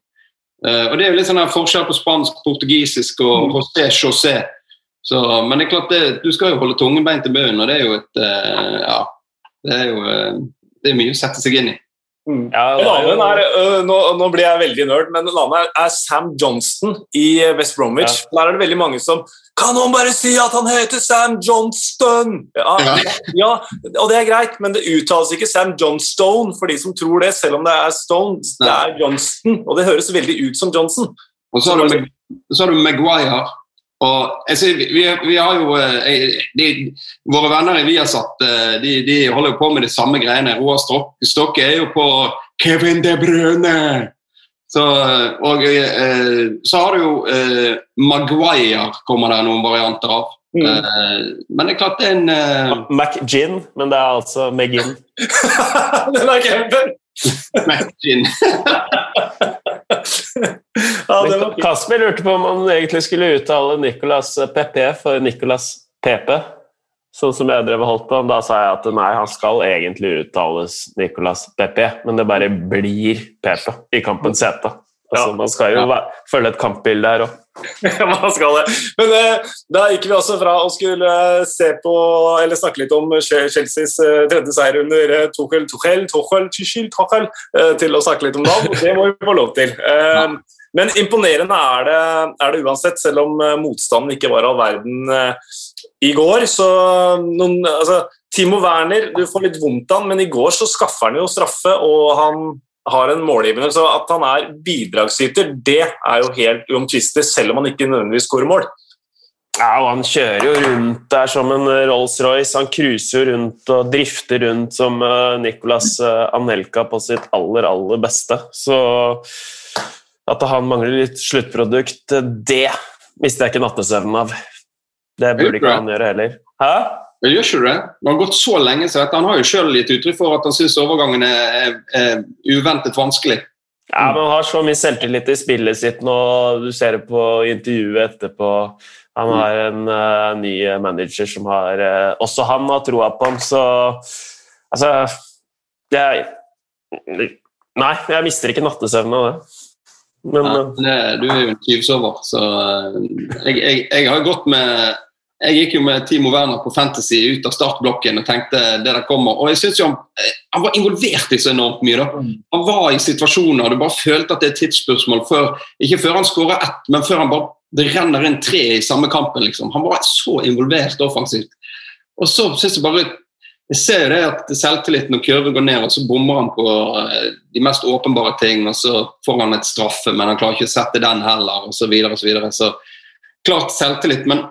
Eh, og Det er jo litt sånn her forskjell på spansk, portugisisk og José José. Så, men det er klart det, du skal jo holde tungen beint i bunnen, og det er jo et Ja. Det er jo det er mye å sette seg inn i. Mm. Ja, En annen er, øh, nå, nå blir jeg veldig nerd, men en annen er, er Sam Johnston i øh, West Bromwich. Der er det veldig mange som Kan noen bare si at han heter Sam Johnston? Ja, Ja. ja, og det er greit, men det uttales ikke Sam Johnstone for de som tror det, selv om det er Stone. Det er Johnston, og det høres veldig ut som Johnson. Og så har du, så har du Maguire. Og sier, vi, vi, har jo eh, de, Våre venner i Viasat eh, de, de holder jo på med de samme greiene. Roar Stok- Stokke er jo på Kevin De Bruyne! Så, og eh, så har du jo eh, Maguire, kommer det noen varianter av. Mm. Men det er klart det er en eh, McGinn, men det er altså McGinn. Den er kjempe! Smash-in. Ja, var Kasper lurte på om han egentlig skulle uttale Nicolas PP for Nicolas PP, sånn som jeg drev og holdt på. Da sa jeg at nei, han skal egentlig uttales Nicolas PP, men det bare blir PP i kampens hete. Altså, Ja. Man skal jo Ja. følge et kampbilde her òg. Ja, man skal det. Men eh, da gikk vi også fra å skulle eh, se på, eller snakke litt om Che- Chelseas eh, tredje seier under eh, Tuchel, Tuchel, Tuchel, Tuchel, Tuchel, eh, til å snakke litt om navn. Det må vi få lov til. Eh, Men imponerende er det, er det uansett, selv om eh, motstanden ikke var all verden eh, i går. Så noen, altså, Timo Werner, du får litt vondt av han, men i går så skaffer han jo straffe, og han har en målgivende. Så at han er bidragsyter, det er jo helt uomtvistelig, selv om han ikke nødvendigvis skårer mål. Ja, og han kjører jo rundt der som en Rolls-Royce. Han cruiser jo rundt og drifter rundt som eh, Nicolas eh, Anelka på sitt aller, aller beste. Så at han mangler litt sluttprodukt, eh, det mister jeg ikke nattesøvnen av. Det burde ikke han gjøre heller. Hæ? Men gjør ikke du det? Det har gått så lenge dette. Han har jo sjøl gitt uttrykk for at han syns overgangen er, er, er uventet vanskelig. Ja, men Han har så mye selvtillit i spillet sitt nå. Du ser det på intervjuet etterpå. Han har en uh, ny manager som har uh, Også han har troa på ham, så Altså jeg, Nei, jeg mister ikke nattesøvnen av det. Men Ja, eh, det, du er jo en tyvsover, så jeg, jeg, jeg har gått med jeg gikk jo med Timo Werner på Fantasy ut av startblokken og tenkte det der kommer. Og jeg synes jo han, eh, han var involvert i så enormt mye. da. Han var i situasjoner du bare følte at det er et tidsspørsmål før Ikke før han skårer ett, men før han bare det renner inn tre i samme kampen. liksom. Han var så involvert offensivt. Og så synes jeg bare jeg ser jo det at selvtilliten og kurven går ned, og så bommer han på eh, de mest åpenbare ting. og Så får han et straffe, men han klarer ikke å sette den heller, og så videre og Så, videre. så klart selvtillit, men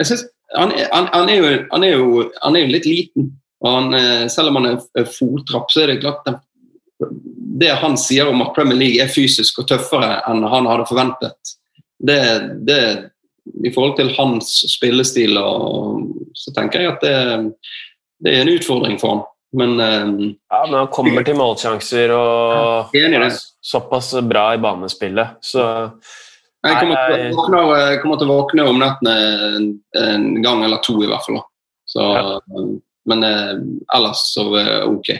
jeg synes, han, han, han, er jo, han, er jo, han er jo litt liten. og han, eh, Selv om han er fottrapp, så er det klart at det han sier om at Premier League er fysisk og tøffere enn han hadde forventet, det, det i forhold til hans spillestil, og, så tenker jeg at det, det er en utfordring for ham. Men eh, ja, men han kommer til målsjanser og ja, såpass bra i banespillet, så jeg kommer, til, å våkne, jeg kommer til å våkne om nettene en, en gang eller to, i hvert fall. Så, ja. Men eh, ellers så er det ok.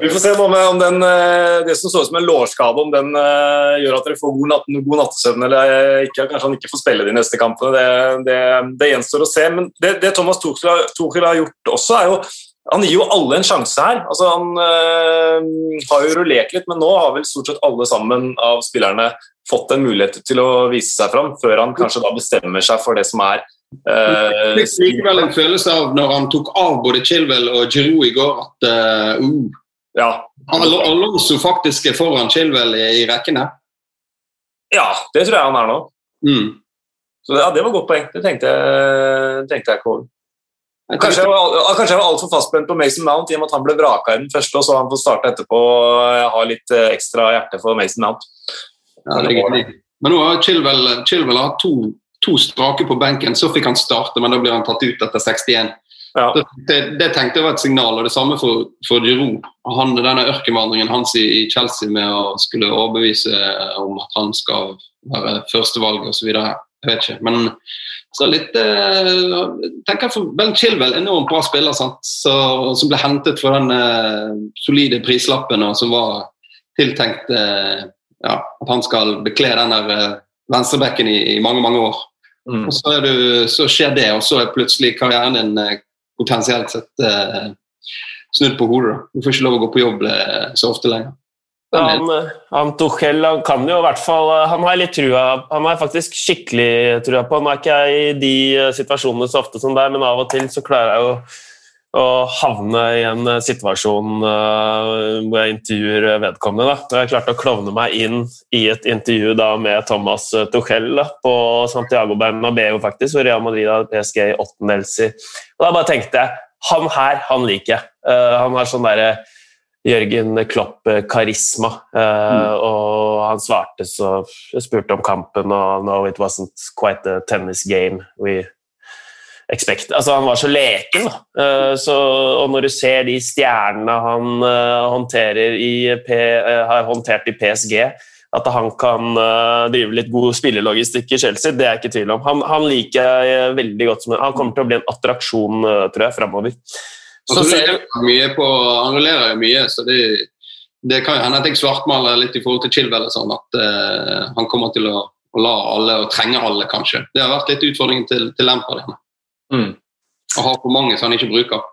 Vi får se om, om den, eh, det som så ut som en lårskade, om den eh, gjør at dere får god, natt, god nattesøvn eller ikke. Kanskje han ikke får spille de neste kampene. Det, det, det gjenstår å se. Men det, det Thomas Tuchel har, Tuchel har gjort også, er jo han gir jo alle en sjanse her. Altså, han øh, har jo rullert litt, men nå har vel stort sett alle sammen av spillerne fått en mulighet til å vise seg fram, før han kanskje da bestemmer seg for det som er øh, Jeg fikk likevel en følelse av når han tok av både Chilwell og Giroud i går, at eh, uh, ja, Al- Alonso faktisk er foran Chilwell i, i rekkene. ja, det tror jeg han er nå. Mm. Så ja, Det var et godt poeng. Det tenkte jeg, tenkte jeg ikke over. Kanskje jeg var, kanskje jeg var altfor fastspent på Mason Mount i og med at han ble vraka i den første, og så han får starte etterpå. og ha litt eh, ekstra hjerte for Mason Mount. Ja. Men nå har Chilwell, Chilwell hatt to, to strake på benken, så fikk han starte, men da blir han tatt ut etter 61. Ja. Det, det, det tenkte jeg var et signal, og det samme for, for Giroud. Han, denne ørkenvandringen hans i, i Chelsea med å skulle overbevise om at han skal være førstevalg osv. Jeg vet ikke. Men så litt eh, tenker for Ben Chilwell, enormt bra spiller? Så, som ble hentet for den eh, solide prislappen, og som var tiltenkt eh, ja, at han skal bekle den der eh, venstrebekken i, i mange, mange år. Mm. Og så, du, så skjer det, og så er plutselig karrieren din eh, potensielt sett eh, snudd på hodet. Du får ikke lov å gå på jobb eh, så ofte lenger. Han, han Tuchel han kan jo i hvert fall Han har litt trua Han har faktisk skikkelig trua på Nå er ikke jeg i de eh, situasjonene så ofte som deg, men av og til så klarer jeg jo å havne i en eh, situasjon eh, hvor jeg intervjuer vedkommende. Da. Jeg klarte å klovne meg inn i et intervju da med Thomas eh, Tuchel da, på Santiago Bernabeu, faktisk, hvor Real Madrid hadde PSG i åttendels da bare tenkte jeg han her, han liker jeg. Eh, han har sånn derre Jørgen Klopp-karisma. Mm. Og han svarte så Jeg spurte om kampen, og no, it wasn't quite a tennis game. We, expect. Altså, han var så leken. Da. Eh, så, og når du ser de stjernene han håndterer i P, har håndtert i PSG, at han kan drive litt god spillelogistikk i Chelsea, det er jeg ikke i tvil om. Han, han, liker jeg veldig godt. Som, han kommer til å bli en attraksjon, tror jeg, framover. Så ser på, Han rullerer jo mye, så det, det kan jo hende at jeg svartmaler litt i forhold til Chilwell. Sånn, at han kommer til å, å la alle og trenge alle, kanskje. Det har vært litt utfordringen til, til Lampard. Mm. Å ha for mange som han ikke bruker.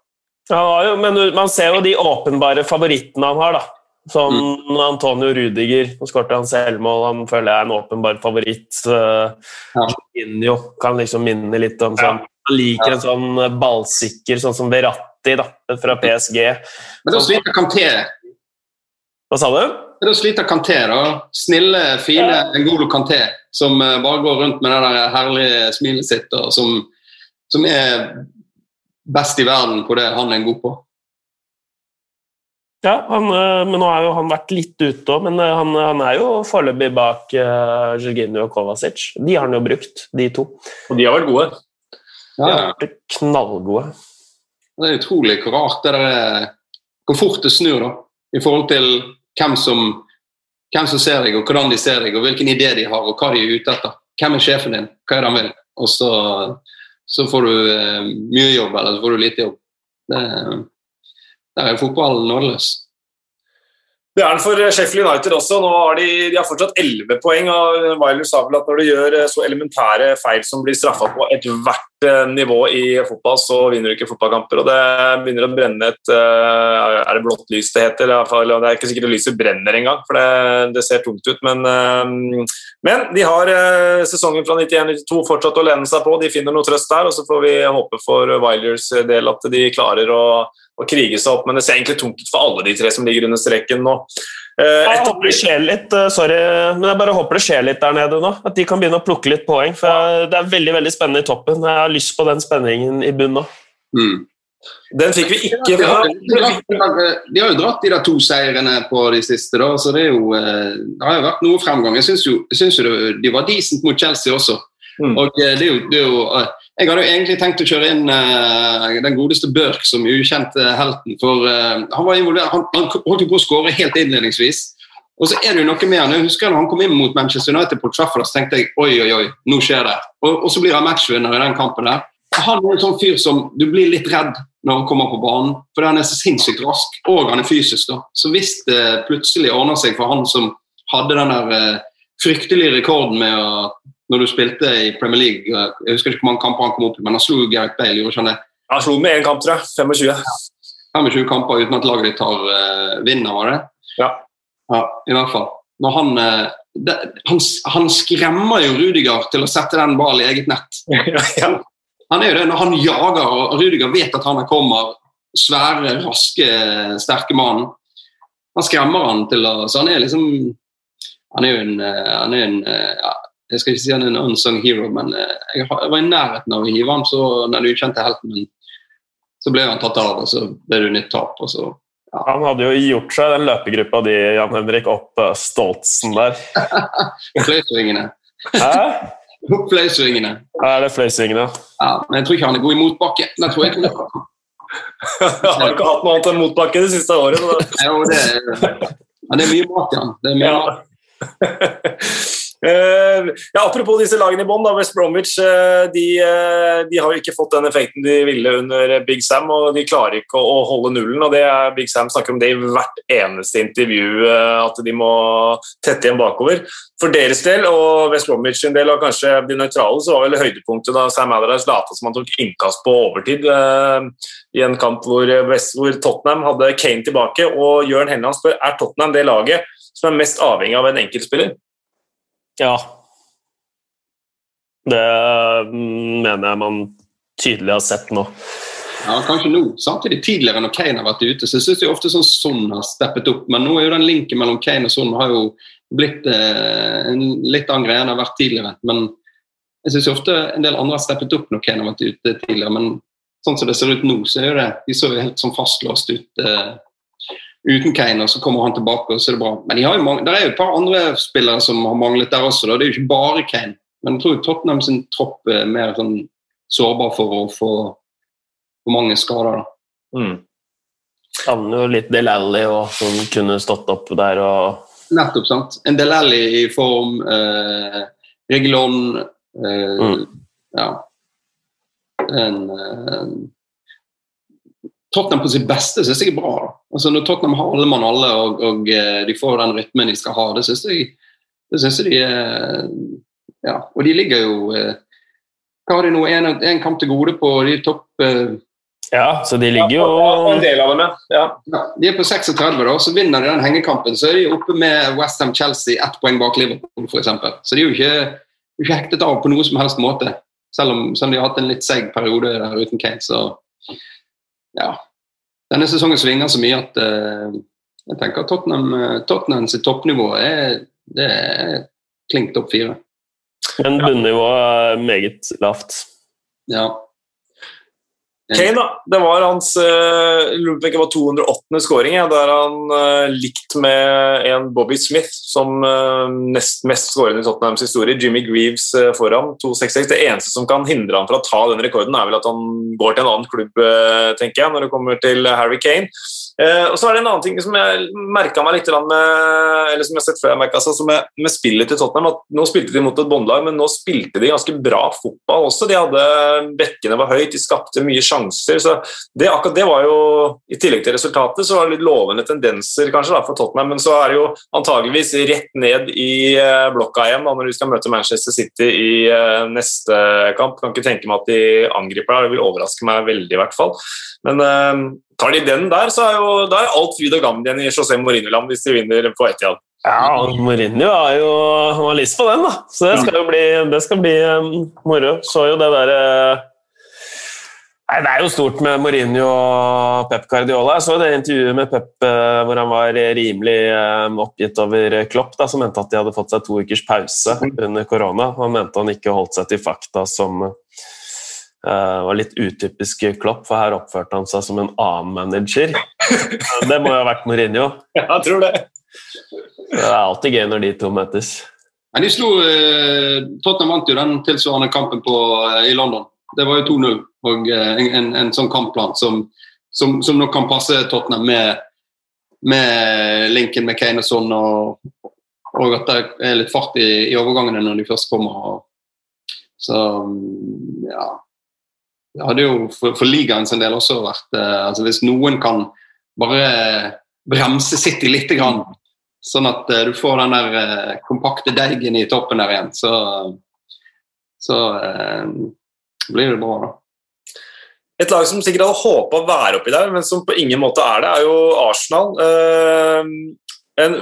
Ja, men man ser jo de åpenbare favorittene han har, da. Som mm. Antonio Rudiger. Nå skåret han selvmål, han føler jeg er en åpenbar favoritt. Uh, ja. kan liksom minne litt om sånn Han liker en sånn ballsikker, sånn som Verratti da, fra PSG. Men da sliter Kanté. Hva sa du? Da sliter Kanté, da. Snille, fine ja. Ngolo Kanté, som uh, bare går rundt med det der herlige smilet sitt, og som som er best i verden på det han er god på. Ja, han, eh, men nå har jo han vært litt ute òg, men eh, han, han, er jo foreløpig bak uh, Jorginho og Kovacic. De har han jo brukt, de to. Og de har vært gode. Ja. De har vært knallgode. Det er utrolig hvor rart det er Hvor fort det snur, da. I forhold til hvem som, hvem som ser deg, og hvordan de ser deg, og hvilken idé de har, og hva de er ute etter. Hvem er sjefen din? Hva er det han vil? Og så så får du eh, mye jobb, eller så får du lite jobb. Det, der er fotballen nådeløs. Det er den for Sheffield United også. Nå har de, de har fortsatt 11 poeng. og Weiler sa vel at når du gjør eh, så elementære feil som blir straffa på ethvert eh, nivå i fotball, så vinner du ikke fotballkamper. og Det begynner å brenne et eh, Er det blått lys det heter? Det er ikke sikkert lyset brenner engang, for det, det, ser tungt ut. Men, men de har sesongen fra 91-92 fortsatt å lene seg på. De finner noe trøst der, og så får vi håpe for Weilers del at de klarer å å krige seg opp, men det ser egentlig tungt ut for alle de tre som ligger under streken nå. Uh, jeg håper det skjer litt, uh, sorry, men jeg bare håper det skjer litt der nede nå. At de kan begynne å plukke litt poeng. for Det er veldig veldig spennende i toppen. Jeg har lyst på den spenningen i bunnen nå. Mm. Den fikk vi ikke. De har, de har, jo dratt de der to seirene på de siste, da, så det, jo, eh, det har jo vært noe fremgang. Jeg syns jo, jo, de var decent mot Chelsea også. Mm. Og det er jo, det er jo jeg hadde jo egentlig tenkt å kjøre inn uh, den godeste Børk som ukjente helten. For uh, han var involvert, han, han holdt jo på å skåre helt innledningsvis. Og så er det jo noe med han. Jeg husker da han kom inn mot Manchester United på Trafford, så tenkte jeg oi, oi, oi, nå skjer det. Og, og så blir han matchvinner i den kampen der. Han er en sånn fyr som du blir litt redd når han kommer på banen, for han er så sinnssykt rask, og han er fysisk. da. Så hvis det plutselig ordner seg for han som hadde den der uh, fryktelige rekorden med å når du spilte i Premier League. Jeg husker ikke hvor mange kamper han kom opp i, men han slo Gareth Bale. gjorde han det? Han slo med én kamp, tror jeg. 25. Ja. 25 kamper uten at laget ditt tar uh, vinner, var det? Ja. ja. I hvert fall. Når han, uh, det, han, han, skremmer jo Rudiger til å sette den ballen i eget nett. ja. Han er jo det når han jager, og Rudiger vet at han kommer, svære, raske, sterke mannen. Han skremmer han til å Så han er liksom Han er jo en, eh, han er en ja, jeg skal ikke si han er en unsung hero, men eh, jeg var i nærheten av å hive han så den ukjente helten. min så ble han tatt av, og så ble det nytt tap. og så ja. Han hadde jo gjort seg den løpegruppa di, Jan Henrik, opp uh, Stoltsen der. Fløysvingene. Hæ? Fløysvingene. Ja, det er fløysvingene. Ja, men jeg tror ikke han er god i motbakke. Det tror jeg ikke. jeg har ikke hatt noe annet enn motbakke det siste året. jo, det, er, det er mye mat, Jan. Det er mye ja. mat. Uh, ja, apropos disse lagene i bånn. West Bromwich uh, de, uh, de, har jo ikke fått den effekten de ville under Big Sam, og de klarer ikke å, å holde nullen. og det er, Big Sam snakker om det i hvert eneste intervju, at de må tette igjen bakover. For deres del og West Bromwich en del, og kanskje de nøytrale, så var vel høydepunktet da Sam Allardyce lata som han tok innkast på overtid i en kamp hvor, West, hvor, Tottenham hadde Kane tilbake, og Jørn Henland spør er Tottenham det laget som er mest avhengig av en enkeltspiller. Ja. Det mm, mener jeg man tydelig har sett nå. Ja, kanskje nå. Samtidig tidligere når Kane har vært ute, så syns jeg ofte sånn Son har steppet opp. Men nå er jo den linken mellom Kane og Son har jo blitt eh, litt annen greie enn det har vært tidligere. Men jeg syns ofte en del andre har steppet opp når Kane har vært ute tidligere. Men sånn som det ser ut nå, så er jo det De så jo helt sånn fastlåst ut. Eh, uten Kane, og så kommer han tilbake, og så er det bra. Men de det er jo et par andre spillere som har manglet der også. Da. Det er jo ikke bare Kane. Men jeg tror Tottenham sin tropp er mer sånn sårbar for å få for mange skader. da. Mm. Savner jo litt Del Alli òg, som kunne stått opp der og Nettopp, sant. En Del Alli i form, eh, Regulon eh, Mm. Ja. En, eh, Tottenham på sitt beste syns jeg er bra. Altså Når Tottenham har alle mann alle, og, og eh, de får den rytmen de skal ha, det syns jeg, det synes jeg de er Ja, og de ligger jo eh, Hva har de nå? En, en kamp til gode på de topp eh, Ja, så de ligger jo Ja, en del av dem, ja. De er på 36, da, så vinner de den hengekampen. Så er de oppe med Westham Chelsea, ett poeng bak Liverpool f.eks. Så de er jo ikke, ikke hektet av på noe som helst måte. Selv om, selv om de har hatt en litt seig periode der uten Kane. Så ja. Denne sesongen svinger så mye at uh, jeg tenker at Tottenham, eh, Tottenham sitt toppnivå er, det er klink topp fire. Men bunnivået er meget lavt. Ja. Kane, da. Det var hans om det var 208. skåring. Der han uh, likt med en Bobby Smith som uh, nest mest skårende i Tottenhams historie. Jimmy Greaves foran 266. Det eneste som kan hindre han fra å ta den rekorden, er vel at han går til en annen klubb, tenker jeg, når det kommer til Harry Kane. Uh, og så er det en annen ting som jeg merka meg litt med eller som jeg har sett før jeg merket, altså, med, med spillet til Tottenham. at Nå spilte de mot et båndlag, men nå spilte de ganske bra fotball også. De hadde Bekkene var høyt, de skapte mye sjanser. så det, akkurat det var jo, I tillegg til resultatet så var det litt lovende tendenser kanskje da, for Tottenham, men så er det jo antageligvis rett ned i uh, blokka igjen da, når de skal møte Manchester City i uh, neste kamp. Kan ikke tenke meg at de angriper der, det vil overraske meg veldig i hvert fall. Men tar de den der, så er jo da er alt fryd og gammen igjen i José Mourinho-land hvis de vinner på Etiad. Ja, Mourinho har jo han har lyst på den, da. Så det skal jo bli, det skal bli um, moro. Så jo det derre Nei, Det er jo stort med Mourinho og Pep Guardiola. Jeg så det intervjuet med Pep uh, hvor han var rimelig um, oppgitt over Klopp, da, som mente at de hadde fått seg to ukers pause under korona. Han mente han ikke holdt seg til fakta som uh, var litt utypisk Klopp, for her oppførte han seg som en annen manager. Det må jo ha vært Mourinho. Ja, jeg tror det. Det er alltid gøy når de to møtes. Men de slo eh, Tottenham vant jo den tilsvarende kampen på, eh, i London. Det var jo 2-0 og eh, en, en, en, sånn kampplan som, som, som, nok kan passe Tottenham med, med linken med Kane og sånn, og, og, at det er litt fart i, i overgangene når de først kommer. Og, så ja Det hadde jo for, for ligaen sin del også vært eh, altså Hvis noen kan bare bremse City litt, grann, sånn at eh, du får den der eh, kompakte deigen i toppen der igjen, så, så uh, blir det bra, da. Et lag som sikkert hadde håpa å være oppi der, men som på ingen måte er det, er jo Arsenal. En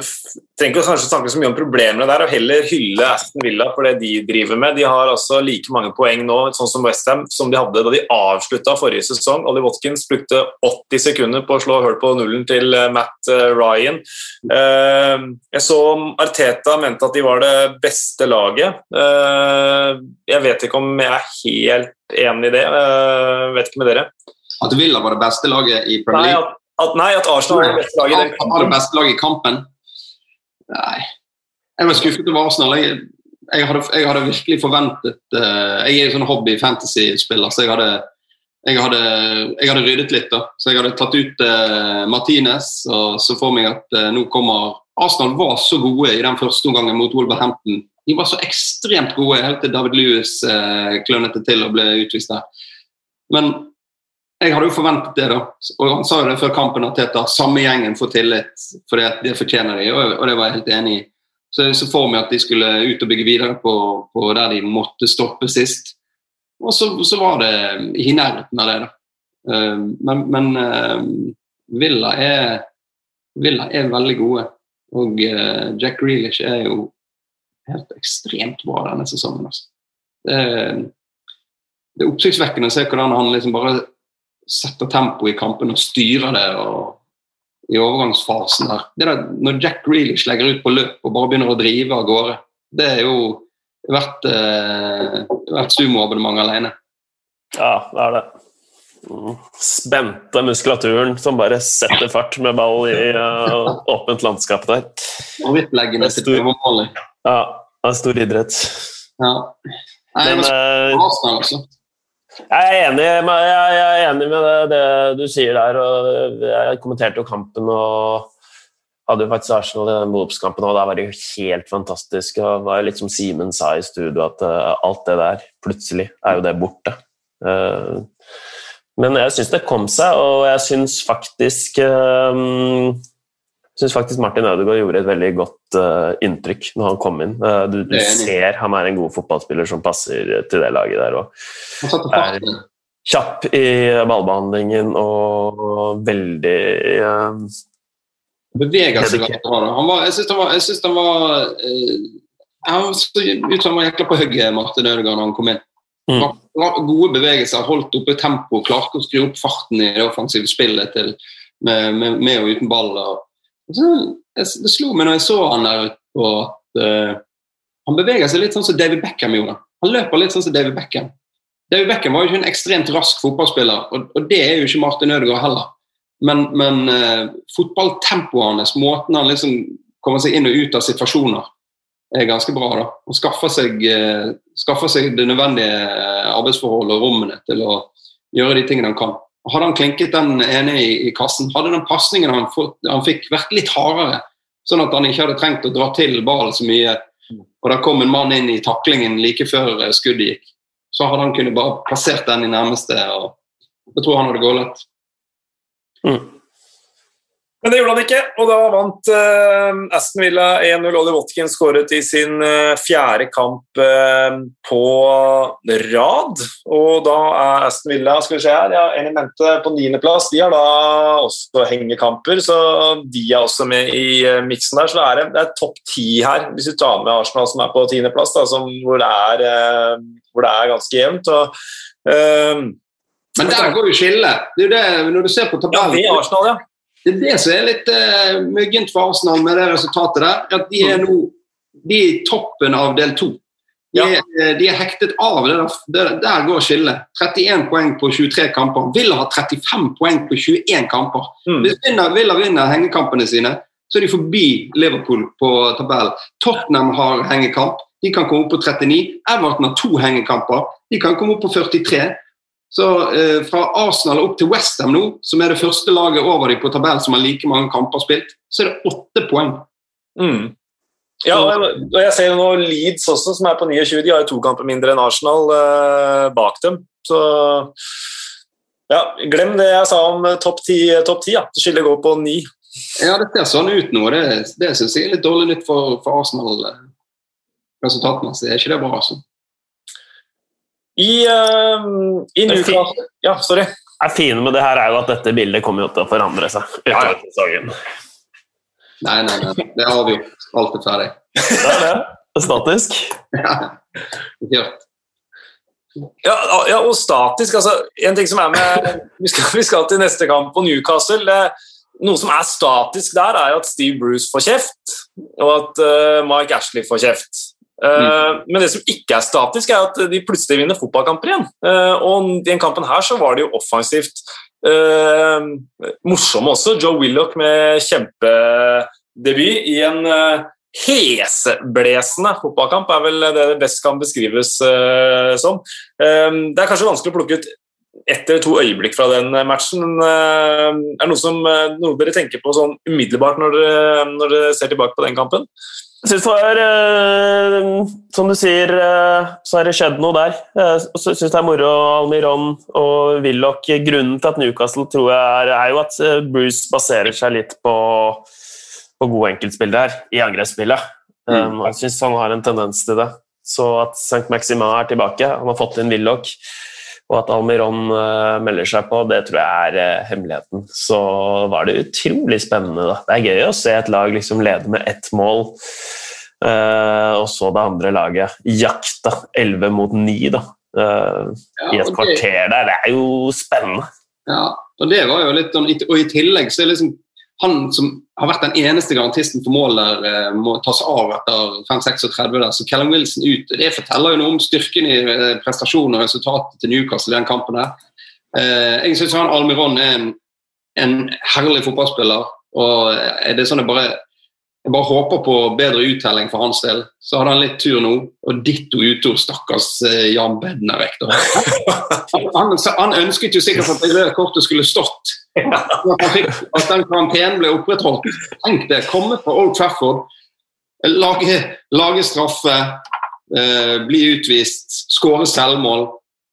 trenger ikke kanskje snakke så mye om problemene der, og heller hylle Aston Villa for det de driver med. De har altså like mange poeng nå sånn som Westham som de hadde da de avslutta forrige sesong. Ollie Watkins brukte 80 sekunder på å slå hull på nullen til Matt Ryan. Jeg så Arteta mente at de var det beste laget. Jeg vet ikke om jeg er helt enig i det. Jeg vet ikke med dere. At Villa var det beste laget i Premier League? Nei, at, nei, at Arsenal er det beste laget den kampen. Var det beste laget i kampen? Nei. Jeg var skuffet over Arsenal. Jeg, jeg, hadde, jeg hadde, virkelig forventet uh, Jeg er jo sånn hobby-fantasy-spiller, så jeg hadde, jeg hadde, jeg hadde, ryddet litt. da. Så jeg hadde tatt ut uh, Martinez og så for meg at uh, nå kommer Arsenal var så gode i den første omgangen mot Wolverhampton. De var så ekstremt gode helt til David Lewis klønet det til og ble utvist der. Men jeg hadde jo forventet det, da. Og han sa jo det før kampen at det samme gjengen får tillit, for det fortjener de, og, det var jeg helt enig i. Så jeg så for meg at de skulle ut og bygge videre på, på der de måtte stoppe sist. Og så, så var det i nærheten av det, da. Men, men Villa, er, Villa er veldig gode. Og Jack Grealish er jo helt ekstremt bra denne sesongen. Altså. Det, er, det er oppsiktsvekkende å se hvordan han liksom bare setter tempo i kampen og styrer det og, i overgangsfasen her. Det der, når Jack Grealish legger ut på løp og bare begynner å drive av gårde, det er jo verdt, eh, verdt sumoabonnement alene. Ja, det er det. Spente muskulaturen som bare setter fart med ball i uh, åpent landskap der. Favorittleggene sitt overmål. Ja, det er stor idrett. Ja. Nei, men, altså. Jeg er enig med, jeg er enig med det, det, du sier der. og Jeg kommenterte jo kampen og hadde jo faktisk Arsenal i den Wolves-kampen, og da var det jo helt fantastisk. og var litt som Simen sa i studio, at uh, alt det der plutselig er jo det borte. Uh, men jeg syns det kom seg, og jeg syns faktisk uh, synes faktisk Martin Ødegaard gjorde et veldig godt uh, inntrykk når han kom inn. Uh, du, du ser han er en god fotballspiller som passer til det laget der. Og er kjapp i ballbehandlingen og veldig uh, Beveger seg veldig bra. Han var, jeg syns han var, jeg synes han var Han så ut som han var jækla på hugget, Martin Ødegaard, når han kom inn. Mm. Gode bevegelser, holdt oppe tempo, klarte å skru opp farten i det offensive spillet til, med, med, med, og uten ball. Og, det slo meg når jeg så han der ute at uh, han beveger seg litt sånn som David Beckham gjorde. Han løper litt sånn som David Beckham. David Beckham var jo ikke en ekstremt rask fotballspiller, og, og det er jo ikke Martin Ødegaard heller. Men, men uh, fotballtempoet hans, måten han liksom kommer seg inn og ut av situasjoner, er ganske bra. da. Han skaffer seg, uh, skaffer seg det nødvendige arbeidsforholdet og rommene til å gjøre de tingene han kan. Hadde han klinket den ene i, i kassen, hadde den pasningen han, han, fikk vært litt hardere, sånn at han ikke hadde trengt å dra til ballen så mye, og da kom en mann inn i taklingen like før eh, skuddet gikk, så hadde han kunnet bare plassert den i nærmeste, og jeg tror han hadde gålet. Mm. Men det gjorde han ikke, og da vant uh, Aston Villa 1-0. Ollie Watkins skåret i sin uh, fjerde kamp uh, på rad. Og da er Aston Villa skal vi se her, ja, Elemente på niendeplass. De har da også hengekamper, så de er også med i uh, miksen der. Så det er, det er topp ti her, hvis du tar med Arsenal som er på tiendeplass, hvor, det er, hvor det er ganske jevnt. og men der går jo skillet. Det er jo det, når du ser på tabellen. Ja, det er Arsenal, ja. Det er det som er litt uh, muggent for Arsenal med det resultatet der. at De er nå de er i toppen av del to. De, ja. er, de er hektet av. Det der, der går skillet. 31 poeng på 23 kamper. Villa har 35 poeng på 21 kamper. Mm. Hvis Villa vinner hengekampene sine, så er de forbi Liverpool på tabellen. Tottenham har hengekamp. De kan komme opp på 39. Everton har to hengekamper. De kan komme opp på 43. Så eh, Fra Arsenal opp til Westham nå, som er det første laget over dem på tabellen som har like mange kamper spilt, så er det åtte poeng. Mm. Ja, og jeg ser nå Leeds også, som er på 29. De har jo to kamper mindre enn Arsenal eh, bak dem. Så ja, glem det jeg sa om topp ti. Top 10 ja. Skillet går på ni. Ja, det ser sånn ut nå. Det, det syns jeg er litt dårlig nytt for, for Arsenal eh, resultatmessig. Er ikke det bra, altså? I, uh, i Newcastle Ja, sorry. Det fine med det her er jo at dette bildet kommer jo til å forandre seg utover sesongen. Nei, nei, nei. Det er avgjort. Alt er ferdig. Det er det. statisk. Ja. Ja, ja, og statisk. altså, En ting som er med Vi skal, vi skal til neste kamp på Newcastle. Det, noe som er statisk der, er jo at Steve Bruce får kjeft, og at uh, Mike Ashley får kjeft. Mm. Men det som ikke er statisk, er at de plutselig vinner fotballkamper igjen. Eh, og i den kampen her så var det jo offensivt uh, morsomme også. Joe Willoch med kjempedebut i en uh, heseblesende fotballkamp, er vel det det best kan beskrives som. Det er kanskje vanskelig å plukke ut ett eller to øyeblikk fra den matchen. Er det noe, som, noe dere tenker på sånn umiddelbart når dere, når dere ser tilbake på den kampen? Jeg syns det var eh, Som du sier, eh, så har det skjedd noe der. Jeg syns det er moro Almiron og Willoch. Grunnen til at Newcastle tror jeg er, er jo at eh, Bruce baserer seg litt på, på gode enkeltspill her i angrepsspillet. Mm. Jeg syns han har en tendens til det. Så at St. Maxima er tilbake, han har fått inn Willoch og at Almiron uh, melder seg på, det tror jeg er uh, hemmeligheten. Så var det utrolig spennende. Da. Det er gøy å se et lag liksom lede med ett mål, uh, og så det andre laget jakta 11 mot 9 da. I et kvarter der. Det er jo spennende. Ja, og det var jo litt sånn, og i tillegg så er liksom han som har vært den eneste garantisten for mål der, eh, må tas av etter 5-36 der. Så Callum Wilson ut. Det forteller jo noe om styrken i eh, prestasjonen og resultatet til Newcastle i den kampen. der. Eh, jeg syns Almiron er en, en herlig fotballspiller. og det er sånn jeg bare Jeg bare håper på bedre uttelling for hans del. Så hadde han litt tur nå. Og ditto utor, stakkars Jan Bednarek. Han, han, han ønsket jo sikkert at det røde kortet skulle stått. Fikk, at den karantenen ble opprettholdt. Tenk det. Komme fra Old Trafford, lage, lage straffe, eh, bli utvist, skåre selvmål,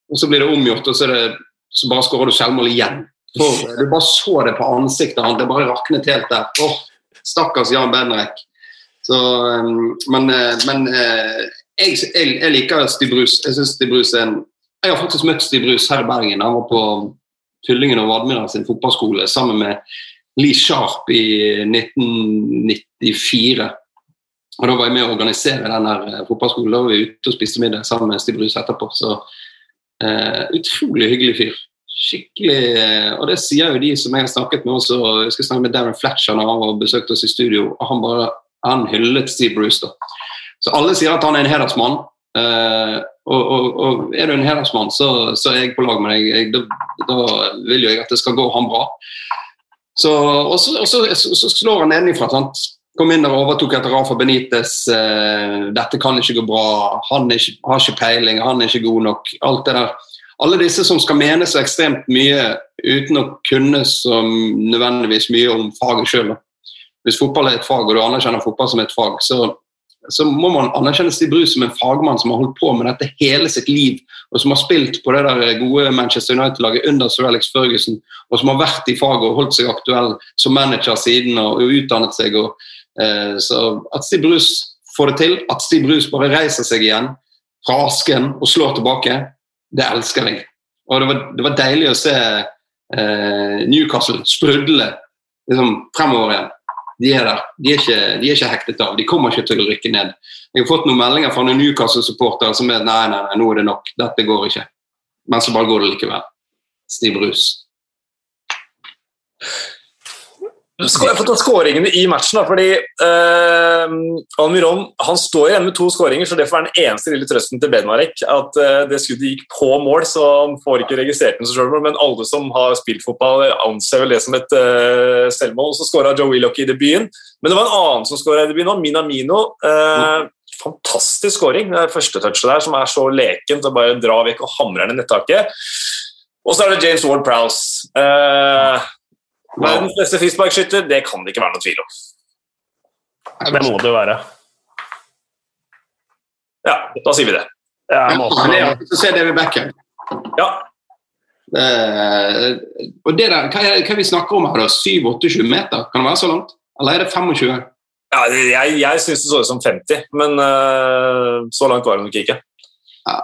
og så blir det omgjort, og så, det, så bare skårer du selvmål igjen. For, du bare så det på ansiktet hans. Det bare raknet helt der. Åh, Stakkars Jan Benrek. Så, um, men, eh, men eh, jeg, jeg, liker Stibrus Jeg syns Brus er en Jeg har faktisk møtt Stibrus her i Bergen. Han var på Fyllingen og Vadmyra sin fotballskole sammen med Lee Sharp i 1994. Og Da var jeg med å organisere denne eh, fotballskolen. Da var vi ute og spiste middag sammen med Stig Brus etterpå. Så uh, utrolig hyggelig fyr skikkelig eh, Og det sier jo de som jeg har snakket med også. Jeg skal snakke med Darren Fletcher når han var besøkt oss i studio. og Han bare, han hyllet Steve Bruce. da. Så alle sier at han er en hedersmann. Uh, og, og, og, er du en hedersmann, så, så, er jeg på lag med deg. Jeg, da, da, vil jo jeg at det skal gå han bra. Så, og så, så, så slår han nedenfra. sant? Kom inn og overtok etter Rafa Benitez. Eh, dette kan ikke gå bra. Han ikke, har ikke peiling, han er ikke god nok. Alt det der alle disse som skal mene så ekstremt mye uten å kunne så nødvendigvis mye om faget sjøl. Hvis fotball er et fag, og du anerkjenner fotball som et fag, så, så må man anerkjenne Stig Bruce som en fagmann som har holdt på med dette hele sitt liv, og som har spilt på det der gode Manchester United-laget under Sir Alex Ferguson, og som har vært i faget og holdt seg aktuell som manager siden og, utdannet seg. Og, eh, så At Stig Bruce får det til, at Stig Bruce bare reiser seg igjen fra asken og slår tilbake, det elsker jeg. Og det var, det var deilig å se eh, Newcastle sprudle liksom, fremover igjen. De er der. De er, ikke, de er, ikke, hektet av. De kommer ikke til å rykke ned. Jeg har fått noen meldinger fra noen Newcastle-supportere som er nei, nei, nei, nå er det nok. Dette går ikke. Men så bare går det likevel. Stiv Brus. Jeg får ta skåringene i matchen. Da, fordi eh, Almiron han står igjen med to skåringer, så det får være den eneste lille trøsten til Bedmarek. At eh, det skuddet gikk på mål, så han får ikke registrert den som selvmål. Men alle som har spilt fotball, anser vel det som et eh, selvmål. Så skåra Joe Willoch i debuten. Men det var en annen som skåra i debuten òg, Minamino. Uh, fantastisk skåring. Det er første touchet der som er så lekent og bare drar vekk og hamrer ned nettaket. Og så er det James Ward Prowse. Uh, Verdens beste frisparkskytter, det kan det ikke være noe tvil om. Det må det jo være. Ja, da sier vi det. Ja, det er å se David Beckham. Ja. Uh, og det der, hva, er, hva vi snakker om her? 7-28 meter? Kan det være så langt? Eller er det 25? Ja, jeg jeg syns det så ut som 50, men uh, så langt var det nok ikke. Ja.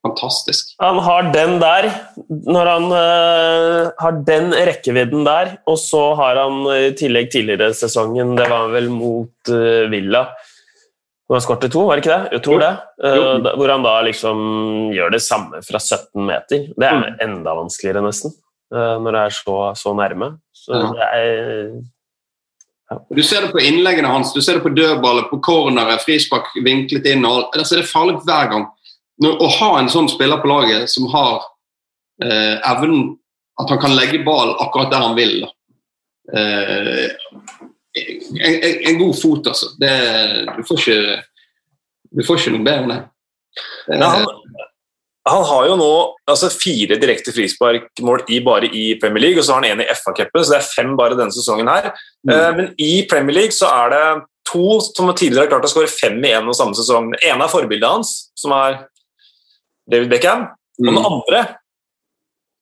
Fantastisk. Han har den der, når han uh, har den rekkevidden der, og så har han i tillegg tidligere sesongen, det var vel mot uh, Villa hvor han skåret to, var det ikke det? Jeg tror det. Uh, hvor han da liksom gjør det samme fra 17 meter. Det er mm. enda vanskeligere, nesten, når det er så, så nærme. Så ja. det er. Du ser det på innleggene hans, du ser det på dødballet, på corneret, frispark vinklet inn. Og, altså det er farlig hver gang å ha en sånn spiller på laget som har eh, evnen At han kan legge ball akkurat der han vil. Eh, en, en, en, god fot, altså. Det, du, får ikke, du får ikke noe bedre enn det. Nei, han, han, har jo nå altså, fire direkte frisparkmål i, bare i Premier League, og så har han en i FA-cupen, så det er fem bare denne sesongen her. Mm. Uh, men i Premier League så er det to som tidligere har klart å skåre fem i en og samme sesong. Den ene er forbildet hans, som er David Beckham. Og den mm. andre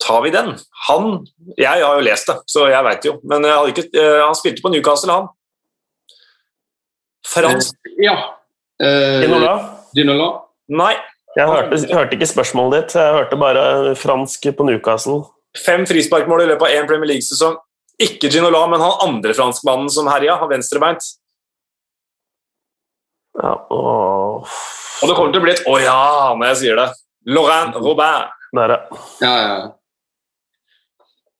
tar vi den. Han Jeg har jo lest det, så jeg veit jo. Men ikke, uh, han spilte på Newcastle, han. Fransk. Uh, ja. Uh, Ginola? Dinola? Nei. Jeg hørte, hørte, ikke spørsmålet ditt. Jeg hørte bare fransk på Newcastle. Fem frisparkmål i løpet av én Premier League-sesong. Ikke Ginola, men han andre franskmannen som herja, har venstrebeint. Ja, og... og det kommer til å bli et 'å ja' når jeg sier det. Laurent Robert. Der, ja. ja, ja.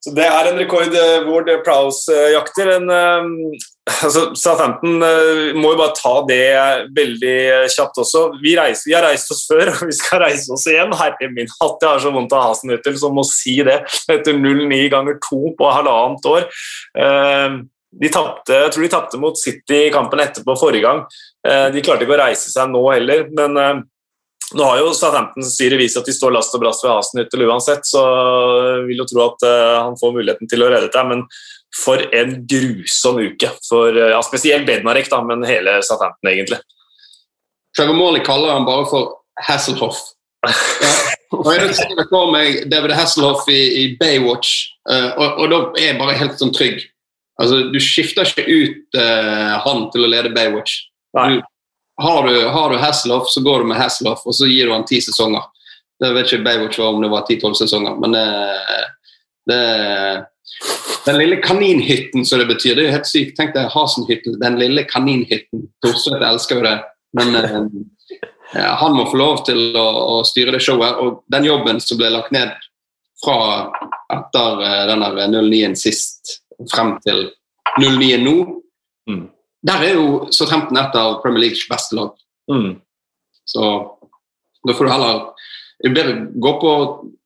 Så Det er en rekord uh, Ward Prowse jakter. En, uh, altså, Southampton uh, må jo bare ta det veldig kjapt også. Vi, reiser, vi, har reist oss før, og vi skal reise oss igjen. Herre min hatt, jeg har så vondt av Hasenhüttel som må si det etter 0,9 ganger 2 på halvannet år. de tappte, jeg tror de tapte mot City i kampen etterpå forrige gang. Eh, de klarte ikke å reise seg nå heller, men eh, nå har jo Southampton-styret vist at de står last og brast ved Hasenhyttel uansett, så jeg vil jo tro at han får muligheten til å redde det. Men for en grusom uke. For, ja, spesielt Bednarek, da, men hele Southampton, egentlig. Trevor Morley kaller han bare for Hasselhoff. Ja. Og jeg ser for meg David Hasselhoff i, i Baywatch, uh, og, og, da er jeg bare helt sånn trygg. Altså, Du skifter ikke ut uh, han til å lede Baywatch. Du, har, du, har, du, Hasselhoff, så går du med Hasselhoff, og så gir du han ti sesonger. Det vet ikke Baywatch om det var ti-tolv sesonger, men det det Den lille kaninhytten, som det betyr, det er jo helt sykt. Tenk deg Hasenhytten, den lille kaninhytten. Torstvedt elsker jo det. Men ja, han må få lov til å, å, styre det showet. Og den jobben som ble lagt ned fra etter den denne 09-en sist frem til 09 nå, mm. Der er jo Southampton et av Premier Leagues beste lag. Mm. Så da får du heller det er bedre å gå på,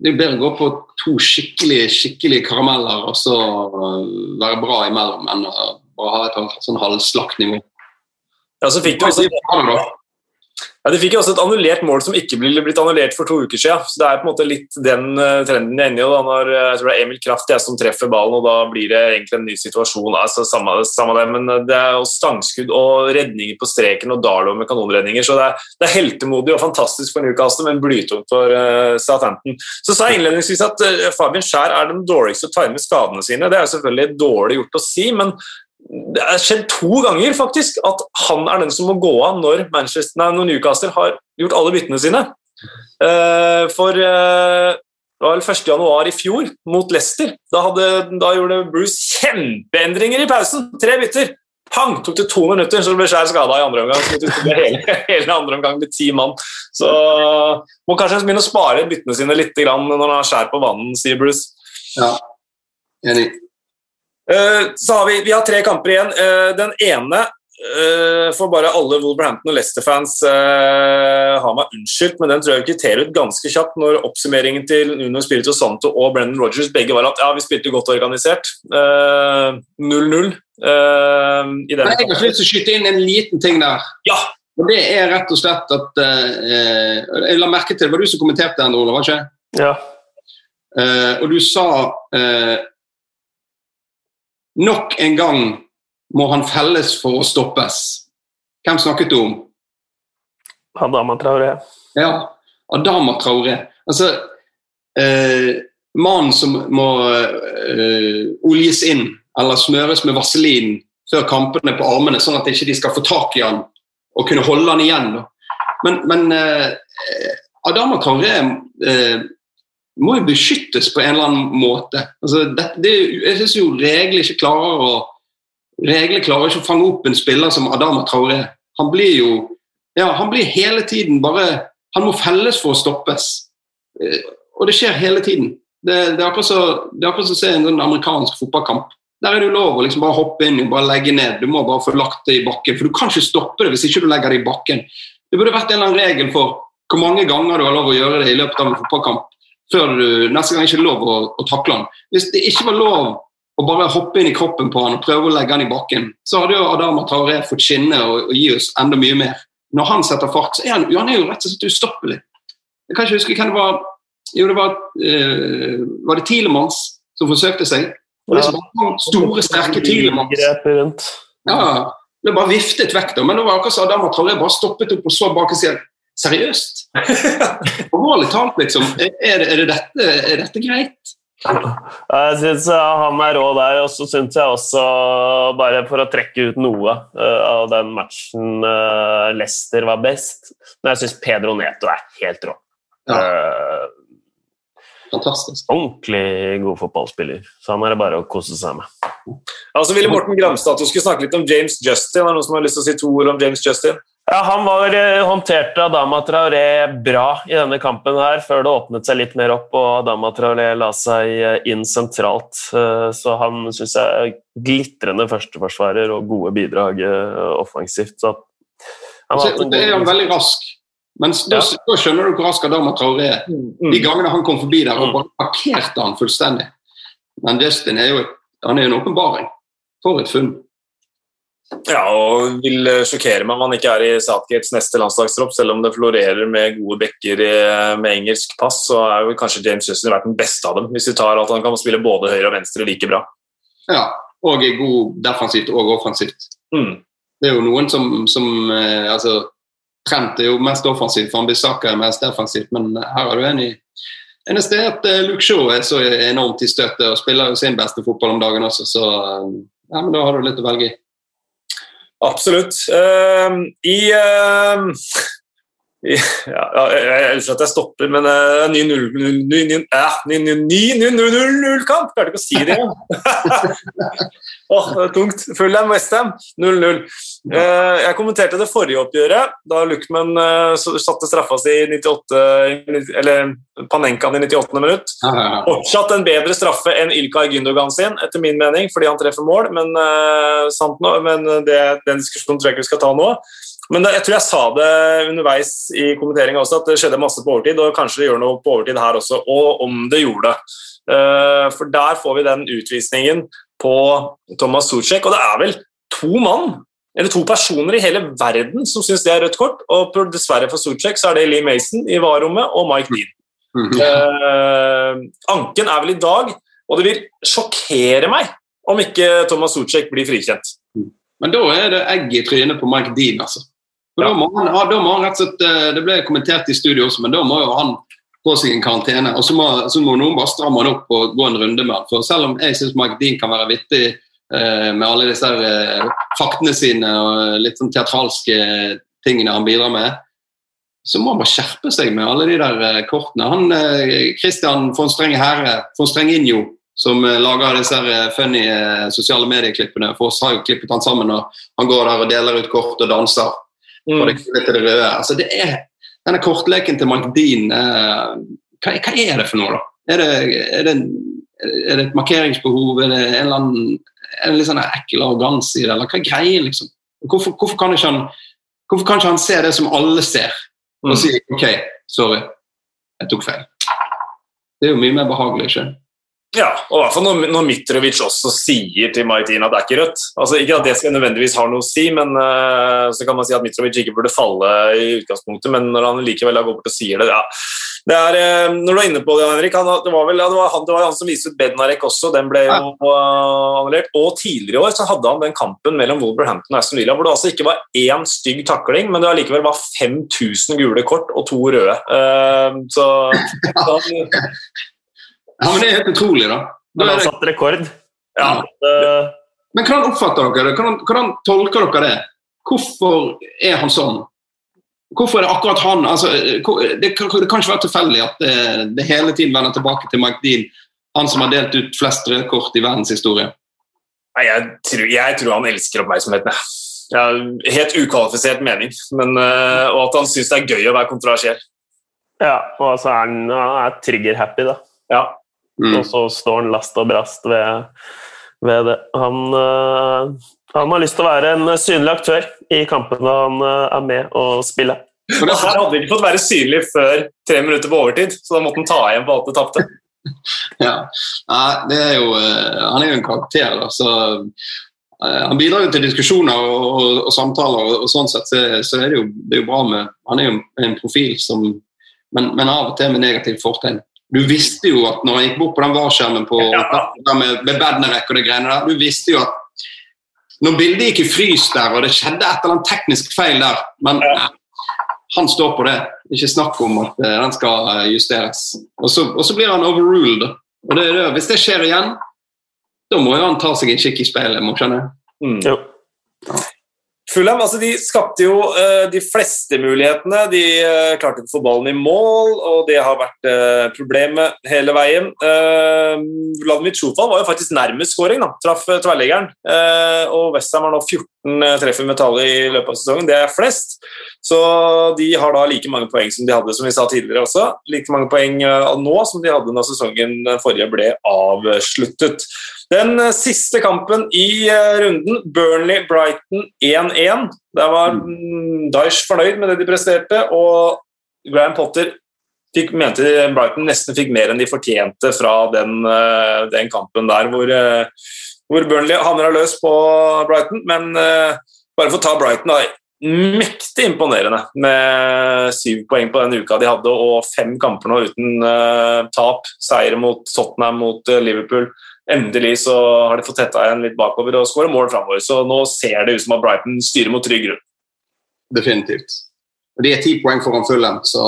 bedre gå på to skikkelig skikkelige karameller og så være bra imellom enn å ha et sånn halvslakt nivå. Ja, så fikk du også ja, De fikk jo også et annullert mål som ikke ble blitt annullert for to uker siden. Så Det er på en måte litt den uh, trenden jeg er inne i. Da, når uh, jeg tror det er Emil Kraft jeg som treffer ballen, og da blir det egentlig en ny situasjon. Altså, samme, samme det, men uh, det er jo stangskudd og redninger på streken og Darlow med kanonredninger. Så det er, det er heltemodig og fantastisk for Newcastle, men blytungt for Southampton. Så sa jeg innledningsvis at Fabian Skjær er den dårligste til å time skadene sine. Det er jo selvfølgelig dårlig gjort å si, men det har skjedd to ganger faktisk at han er den som må gå av når, når Newcastle har gjort alle byttene sine. Uh, for uh, det var vel 1.1 i fjor, mot Leicester. Da, hadde, da, gjorde Bruce kjempeendringer i pausen. Tre bytter. Pang! Tok det to minutter, så ble Skjær skada i andre omgang. Så det hele, hele andre omgang med ti mann. Så må kanskje begynne å spare byttene sine litt når han har Skjær på banen, sier Bruce. Ja, enig. Eh, så har vi, vi har tre kamper igjen. Eh, den ene får for bare alle Wolverhampton og Leicester-fans ha meg unnskyldt, men den tror jeg vi kvitterer ut ganske kjapt når oppsummeringen til Nuno Spirito Santo og Brendan Rogers begge var at ja, vi spilte godt organisert. 0-0. Jeg har lyst til å skyte inn en liten ting der. Ja. Og Det er rett og slett at uh, Jeg la merke til Det var du som kommenterte den, Ole? var ikke? Ja. Uh, og du sa uh, Nok en gang må han felles for å stoppes. Hvem snakket du om? Adama Traoré. Ja, Adama Traoré. Altså eh, Mannen som må eh, oljes inn eller smøres med vaselin før kampene på armene, sånn at de ikke skal få tak i han og kunne holde han igjen. Men, men eh, Adama Traoré eh, må jo beskyttes på en eller annen måte. Altså, det, det, jeg syns jo regler ikke klarer å regler klarer ikke å fange opp en spiller som Adama Traoré. Han blir jo ja, han blir hele tiden bare Han må felles for å stoppes. Eh, og det skjer hele tiden. Det, det er akkurat som å se en sånn amerikansk fotballkamp. Der er det jo lov å liksom bare hoppe inn og bare legge ned. Du må bare få lagt det i bakken. For du kan ikke stoppe det hvis ikke du legger det i bakken. Det burde vært en eller annen regel for hvor mange ganger du har lov å gjøre det i løpet av en fotballkamp før du neste gang ikke er lov å, å takle han. Hvis det ikke var lov å bare hoppe inn i kroppen på han og prøve å legge han i bakken, så hadde jo Adama Traoré fått skinne og, og, gi oss enda mye mer. Når han setter fart, så er han, han er jo rett og slett ustoppelig. Jeg kan ikke huske hvem det var Jo, det var, uh, var det Tilemanns som forsøkte seg. Og det var store, sterke Tilemanns. Ja, det bare viftet vekk, da. Men det var akkurat som Adama Traoré bare stoppet opp og så bak og sier Seriøst? Alvorlig talt, liksom. Er er, det dette, er dette greit? Jeg syns han er rå der, og så syns jeg også, bare for å trekke ut noe uh, av den matchen Lester Leicester var best Men jeg syns Pedro Neto er helt rå. Ja. Fantastisk. Ordentlig god fotballspiller, så han er det bare å kose seg med. Altså ville Morten Gramstad at du skulle snakke litt om James Justin. Er det noen som har lyst til å si to ord om James Justin? Ja, Han var, eh, håndterte Adama Traoré bra i denne kampen her, før det åpnet seg litt mer opp og Adama Traoré la seg eh, inn sentralt. Eh, så han syns jeg er glitrende førsteforsvarer og gode bidrag offensivt. Så så, det er han veldig rask, men da, ja. skjønner du hvor rask Adama Traoré er. Mm. De gangene han kom forbi der, og mm. bare parkerte han fullstendig. Men Justin er jo, han er en åpenbaring. For et funn. Ja, og vil sjokkere meg om han ikke er i Southgates neste landslagstropp, selv om det florerer med gode bekker med engelsk pass, så er jo kanskje James Justin vært den beste av dem, hvis du tar at han kan spille både høyre og venstre like bra. Ja, og er god defensivt og offensivt. Mm. Det er jo noen som, som eh, altså, Trent er jo mest offensivt, for han blir Saka mest defensivt, men her er du en i Eneste er at Luke Shaw er så enormt i støtet og spiller jo sin beste fotball om dagen også, så ja, men da har du litt å velge i. Absolutt. Uh, I uh, ja, jeg elsker at jeg stopper, men uh, 9-0-0-kamp! Klarte ikke å si det engang! oh, det er tungt. Fullham Westham 0-0. Uh, jeg kommenterte det forrige oppgjøret, da Luckman uh, satte straffa si i 98 Eller Panenkaen i 98. minutt. Fortsatt en bedre straffe enn Ilkay Gündogan sin, etter min mening, fordi han treffer mål, men, sant nå, men det, den diskusjonen tror jeg ikke vi skal ta nå. Men det, jeg tror jeg sa det underveis i kommenteringa også, at det skjedde masse på overtid. Og kanskje det gjør noe på overtid her også, og om det gjorde det. Uh, for der får vi den utvisningen på Thomas Sucek, og det er vel to mann, eller to personer i hele verden som syns det er rødt kort. Og dessverre for Sucek så er det Lee Mason i varerommet og Mike Dean. Uh, anken er vel i dag, og det vil sjokkere meg om ikke Thomas Sucek blir frikjent. Men da er det egg i trynet på Mike Dean, altså. For da, må han, da må han rett og slett, eh, Det ble kommentert i studio også, men da må jo han gå seg en karantene. Og så må, så må, noen bare stramme han opp og gå en runde med han. For selv om jeg syns Mike Dean kan være vittig eh, med alle disse eh, faktene sine og litt sånn teatralske tingene han bidrar med, så må han bare skjerpe seg med alle de der eh, kortene. Han, eh, Christian von Strenge Herre, von Strenginho, som eh, lager disse funny sosiale medieklippene, for oss har jo klippet han sammen, og han går der og deler ut kort og danser. Mm. Det, til det røde. Altså, det er, denne kortleken til Mike Dean, eh, hva, hva, er det for noe, da? Er det, er det, er det et markeringsbehov? Er det en eller annen det litt sånn ekkel arroganse i det? Eller hva er greien, liksom? Hvorfor, hvorfor, kan ikke han, hvorfor kan ikke han se det som alle ser, og mm. si OK, sorry, jeg tok feil? Det er jo mye mer behagelig, ikke ja, og i hvert fall når, når Mitrovic også sier til Maitin at det er ikke rødt. Altså, ikke at det skal nødvendigvis ha noe å si, men uh, så kan man si at Mitrovic ikke burde falle i utgangspunktet, men når han likevel går bort og sier det, ja. Det er, uh, når du er inne på det, Henrik, han, det, var vel, ja, det, var han, det var han som viste ut Bednarek også, den ble jo uh, annullert. Og tidligere i år så hadde han den kampen mellom Wolverhampton og Aston Villa hvor det altså ikke var én stygg takling, men det allikevel var 5000 gule kort og to røde. så han, Ja, men Det er helt utrolig, da. Men han satt rekord. Ja. Men hvordan oppfatter dere det? Hvordan, hvordan tolker dere det? Hvorfor er han sånn? Hvorfor er det akkurat han? Altså, det, det, kan ikke være tilfeldig at det, det, hele tiden vender tilbake til Mike Dean, han som har delt ut flest rekord i verdenshistorien. Nei, jeg tror, jeg tror han elsker oppmerksomheten. Ja, helt ukvalifisert mening, men, uh, og at han syns det er gøy å være kontroversiell. Ja, og så er han, han er trigger-happy, da. Ja, Mm. Og så står han last og brast ved, ved det. Han, uh, han, har lyst til å være en synlig aktør i kampene han uh, er med å spille. Men det her hadde ikke fått være synlig før tre minutter på overtid, så da måtte han ta igjen på alt det tapte. ja, det er jo, uh, Han er jo en karakter, da, så han bidrar jo til diskusjoner og, og, og samtaler, og, og, sånn sett så, så er det, jo, det er jo bra med Han er jo en profil som Men, men av og til med negativt fortegn. Du visste jo at når han gikk bort på den varskjermen på, ja. med, med Bednarek og det greiene der, du visste jo at når bildet gikk i frys der, og det skjedde et eller annet teknisk feil der Men ja. han står på det. Ikke snakk om at uh, den skal uh, justeres. Og så, og så, blir han overruled. Og det, det, hvis det skjer igjen, da må jo han ta seg en kikk i speilet. må skjønne. Mm. Ja. Fulham altså de skapte jo uh, de fleste mulighetene. De uh, klarte ikke å få ballen i mål, og det har vært uh, problemet hele veien. Vladimir Tsjofal var jo faktisk nærmest skåring, traff tverrliggeren. og Westham har nå 14 treffer med tallet i løpet av sesongen. Det er flest. Så de har da like mange poeng som de hadde som vi sa tidligere også. Like mange poeng nå som de hadde når sesongen forrige ble avsluttet. Den eh, siste kampen i eh, runden, Burnley-Brighton 1-1. Der var Daesh fornøyd med det de presterte, og Graham Potter fikk, mente Brighton nesten fikk mer enn de fortjente fra den, eh, den kampen der, hvor, hvor Burnley havner løs på Brighton. Men uh, bare for å ta Brighton, da. Mektig imponerende med syv poeng på den uka de hadde, og fem kamper nå uten uh, tap. Seier mot Tottenham, mot uh, Liverpool. Endelig så har de fått tetta igjen litt bakover og skårer mål framover. Så nå ser det ut som at Brighton styrer mot trygg grunn. Definitivt. Og De er ti poeng foran Fulham, så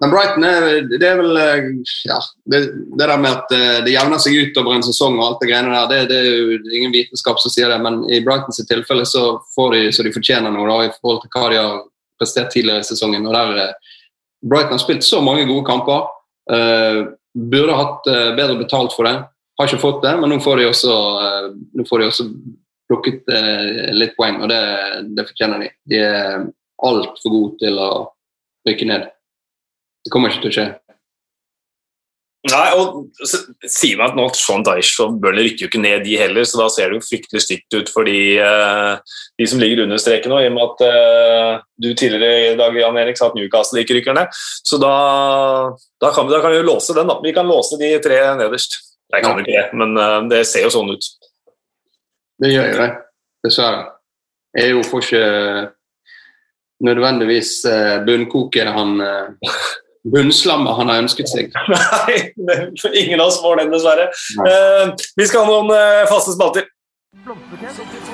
Men Brighton er, det er vel ja, det, det, der med at eh, det jevner seg ut over en sesong og alt det greiene der, det, det er jo ingen vitenskap som sier det, men i Brightons tilfelle så får de så de fortjener noe da, i forhold til hva de har prestert tidligere i sesongen. og der eh, Brighton har spilt så mange gode kamper. Uh, burde hatt uh, bedre betalt for det. Har ikke fått det, men nå får de også, uh, nå får de også plukket litt poeng, og det, det fortjener de. De er altfor gode til å rykke ned. Det kommer ikke til å skje. Nei, og sier meg at nå Sean Dyche og Bøhler rykker jo ikke ned, de heller, så da ser det jo fryktelig stygt ut for de, uh, de som ligger under streken nå, i og med at uh, du tidligere i dag Jan Erik, sa at Newcastle ikke rykker ned. Så da, da, kan vi, da, kan vi, låse den. da. Vi kan låse de tre nederst. Jeg kan jo ikke det, men uh, det ser jo sånn ut. Det gjør jo det, dessverre. EU får ikke nødvendigvis bunnkoker han bunnslammet han har ønsket seg. Nei, ingen av oss får den, dessverre. Uh, vi skal ha noen uh, faste spalter.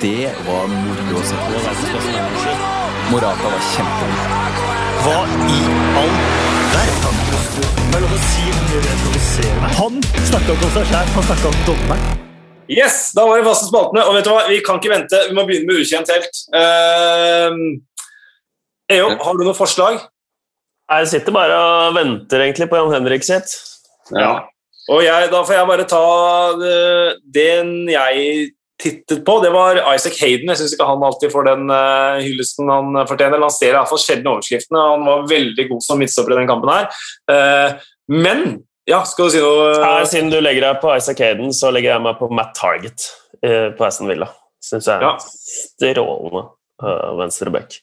Det var moro å se på. Morata var kjempegod. Hva i all verden? Er Han snakka ikke om seg sjæl, han snakka om dommeren. Yes, da var det faste spaltene. Og vet du hva, vi kan ikke vente. Vi må begynne med ukjent helt. Uh, Eo, har du noen forslag? Jeg sitter bare og venter egentlig på Jan Henrik sitt. Ja. Og jeg, da får jeg bare ta den jeg tittet på. Det var Isaac Hayden. Jeg syns ikke han alltid får den uh, hyllesten han fortjener. Han ser iallfall sjelden overskriftene. Han var veldig god som midtstopper i den kampen her. Men ja, skal du si noe? Ja, siden du legger deg på Isaac Hayden, så legger jeg meg på Matt Target på Aston Villa. Syns jeg er ja. strålende venstreback.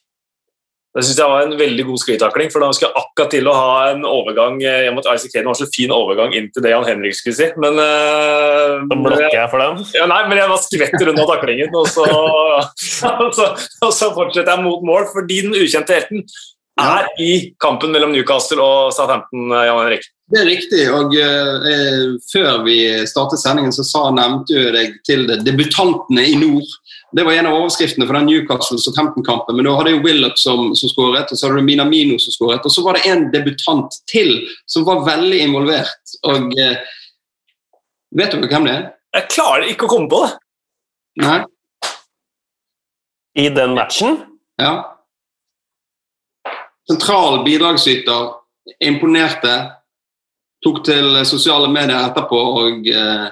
Det synes jeg var en veldig god sklitakling, for da skulle jeg akkurat til å ha en overgang eh, jeg måtte Isaac Hayden var så fin overgang inn til det Jan Henrik skulle si. Men uh, Da blokker jeg for den? Ja, nei, men jeg var skvetter unna taklingen, og så, og, så, og så, fortsetter jeg mot mål, fordi den ukjente helten er i kampen mellom Newcastle og Southampton, eh, Jan Henrik. Det er riktig. og eh, Før vi startet sendingen, så sa, nevnte jeg deg til det, debutantene i nord. Det var en av overskriftene for den Newcastle Southampton-kampen. Men da hadde jo Willoch som, som skåret, og så hadde du Minamino som skåret. Og så var det en debutant til som var veldig involvert. Og eh, vet dere hvem det er? Jeg klarer ikke å komme på det. Nei. I den matchen? Ja. Sentral bidragsyter. Imponerte. Tok til sosiale medier etterpå og eh,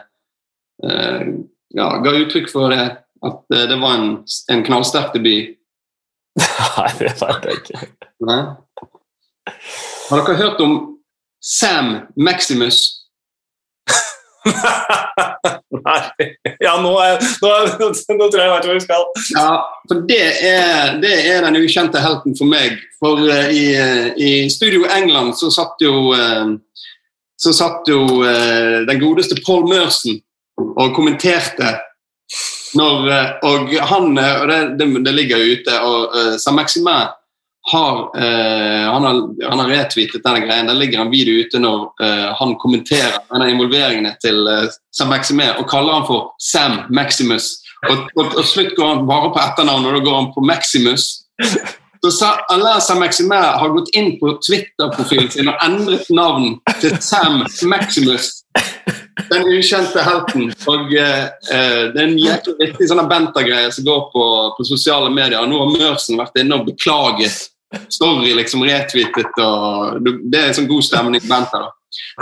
eh, ja, ga uttrykk for det at eh, det var en, en knallsterk debut? Nei, det vet jeg ikke. Nei. Har dere hørt om Sam Maximus? Nei Ja, nå, er, nå, er, nå, tror jeg jeg vet hvor vi skal. Ja, for det er, det er den ukjente helten for meg. For uh, i, uh, i, studio England så satt jo, uh, så satt jo den godeste Paul Merson og kommenterte når, eh, og han, eh, og det, det, ligger jo ute, og uh, Saint-Maximin har, han har, har retweetet denne greien. Der ligger en video ute når han kommenterer denne involveringene til Saint-Maximin og kaller han for Sam Maximus. Og, og slutt går han bare på etternavn, og da går han på Maximus. Så Alain Saint-Maximin har gått inn på Twitter-profilen sin og endret navn til Sam Maximus den ukjente helten. Og uh, Det er en jækla viktig sånn Benta-greie som går på, på, sosiale medier. Nå har Mørsen vært inne og beklaget. Story liksom retweetet. og Det er en sånn god stemning på Benta. da.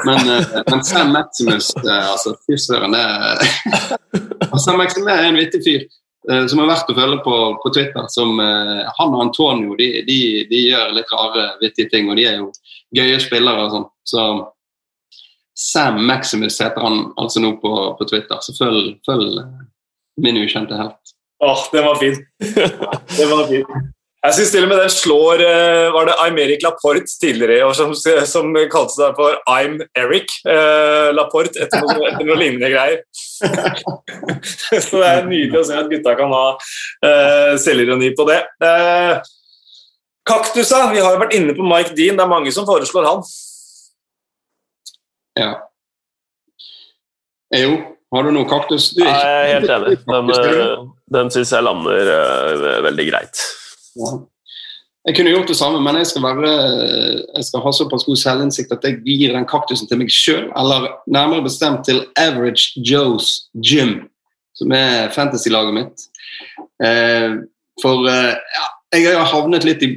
Men, uh, men Sam Maximus uh, altså, Fy søren, det Sam Maximus er en vittig fyr som er verdt å følge på, på Twitter. Som, han og Antonio de, de, de, gjør litt rare, vittige ting, og de er jo gøye spillere. og sånn. Så Sam Maximus heter han altså nå på, på Twitter, så følg, følg min ukjente helt. Åh, oh, det var fin. det var fin. Jeg syns til og med den slår eh, Var det Aymeric Laporte tidligere i år som, som kalte seg for I'm Eric eh, Laporte etter noe, etter noe lignende greier. Så det er nydelig å se at gutta kan ha eh, selvironi på det. Eh, Kaktusa, vi har jo vært inne på Mike Dean. Det er mange som foreslår han. Ja. Eh, Jo, har du noe kaktus? Du, Jeg er helt enig. Den, eh, den syns jeg lander uh, veldig greit. Ja. Jeg kunne gjort det samme, men jeg skal, være, jeg skal ha såpass god selvinnsikt at jeg gir den kaktusen til meg sjøl, eller nærmere bestemt til Average Joes Gym, som er fantasy-laget mitt. Eh, for eh, ja, jeg har havnet litt i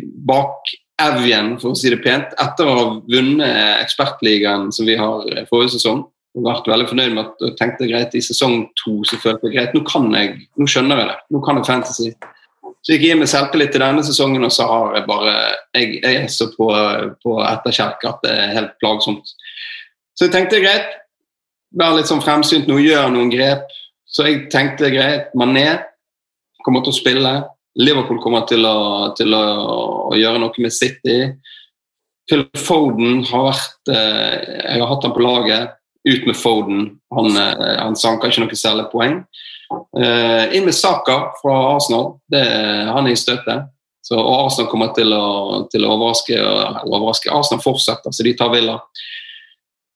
bakevjen, for å si det pent, etter å ha vunnet Ekspertligaen som vi har eh, forrige sesong. Og vært veldig fornøyd med at og tenkte greit i sesong to så følte jeg greit, nå kan jeg, nå skjønner jeg det. Nå kan jeg fantasy. Så jeg gir meg selvtillit til denne sesongen, og så har jeg bare Jeg, jeg er så på, på etterkjelk at det er helt plagsomt. Så jeg tenkte greit, vær litt sånn fremsynt nå, gjør noen grep. Så jeg tenkte greit, Mané kommer til å spille. Liverpool kommer til å, til å, gjøre noe med City. Phil Foden har vært eh, Jeg har hatt han på laget. Ut med Foden. Han, eh, han sanker ikke noe særlig poeng. Eh, inn med Saka fra Arsenal. Det, han er i støtet. Så, Arsenal kommer til å, til å overraske, overraske. Arsenal fortsetter, så de tar Villa.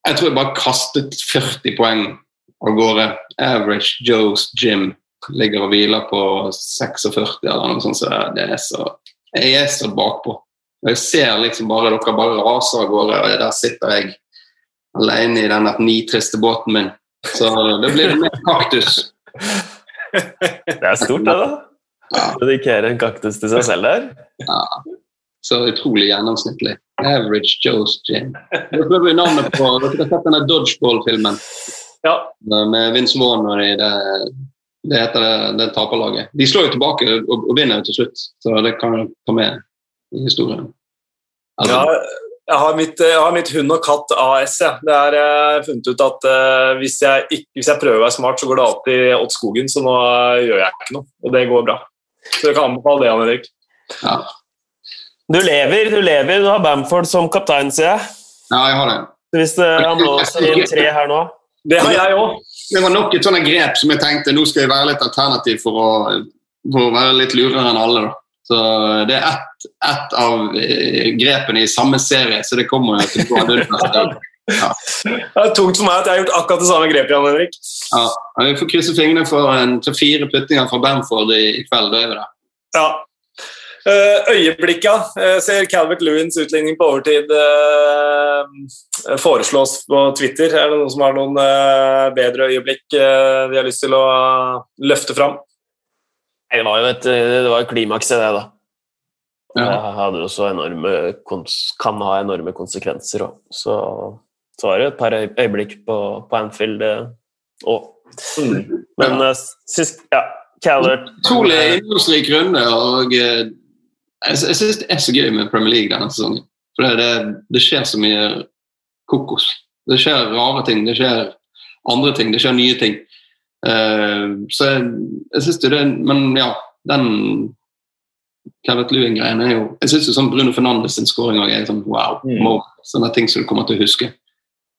Jeg tror jeg bare kastet 40 poeng av gårde. Average Joes Gym ligger og hviler på 46 eller noe sånt. Så det er så, jeg er så bakpå. Jeg ser liksom bare dere bare raser av gårde, og der sitter jeg alene i den nitriste båten min. Så det blir mer kaktus. Det er stort, det, da. Ja. Dedikere en kaktus til seg selv der. Så utrolig gjennomsnittlig. Average Joe's Gym. Dere prøver navnet på Dere har sett denne Dodgeball-filmen Ja, med Vince Warner i det, det heter det, det taperlaget. De slår jo tilbake og, og vinner jo til slutt, så det kan ta med i historien. Ja, Altså, jeg har mitt, jeg har mitt hund og katt AS. Ja. Det er jeg funnet ut at uh, hvis, jeg ikke, hvis jeg prøver å være smart, så går det alltid åt skogen. Så nå eh, gjør jeg ikke noe, og det går bra. Så jeg kan anbefale det, Jan Erik. ja. Du lever, du lever. Du har Bamford som kaptein, sier jeg. ja, jeg har det. Hvis det, han blåser inn tre her nå Det har jeg òg. Det var nok et sånt grep som jeg tenkte nå skal jeg være litt alternativ for å, for å være litt lurere enn alle. da. Så Det er ett, et av eh, grepene i samme serie, så det kommer jo til å gå neste ja. Det er tungt for meg at jeg har gjort akkurat det samme grepet, Jan Henrik. Ja, Vi får krysse fingrene for en, fire puttinger fra Bamford i, kveld. Det er der. Ja. Uh, øyeblikka eh, ser Calvert Lewins utligning på overtid eh, foreslås på Twitter. Er det noen som har noen eh, bedre øyeblikk eh, de har lyst til å løfte fram? Det var jo et, det var et klimaks i det, da. Ja. Det hadde også enorme, kan ha enorme konsekvenser òg. Så, så var det et par øyeblikk på, på Anfield òg. Men ja. sist Ja, Calvert Utrolig innholdsrik runde. og eh, Jeg, jeg syns det er så gøy med Premier League denne sesongen. For det, det, det skjer så mye kokos. Det skjer rare ting, det skjer andre ting, det skjer nye ting. Uh, så jeg, jeg syns det er Men ja, den Calvert Lewin-greien er jo Jeg syns sånn Bruno Fernandes sin også er sånn wow. Mm. Sånne ting som du kommer til å huske.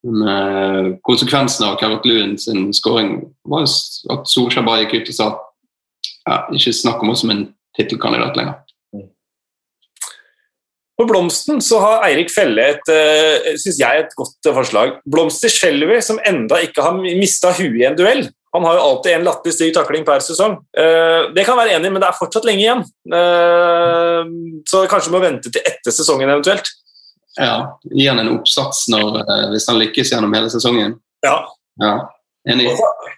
Men uh, konsekvensen av Calvert Lewin sin skåring var at Solskjær bare gikk ut og sa ja, ikke snakk om oss som en tittelkandidat lenger. På Blomsten så har Eirik Felle et, uh, synes jeg, et godt eh, forslag. Blomster Shelby, som enda ikke har mista huet i en duell. Han har jo alltid en latterlig stygg takling per sesong. Eh, det kan være enig, men det er fortsatt lenge igjen. Eh, så kanskje må vente til etter sesongen eventuelt. Ja, Gi han en oppsats når, eh, hvis han lykkes gjennom hele sesongen. Ja. Ja, Enig.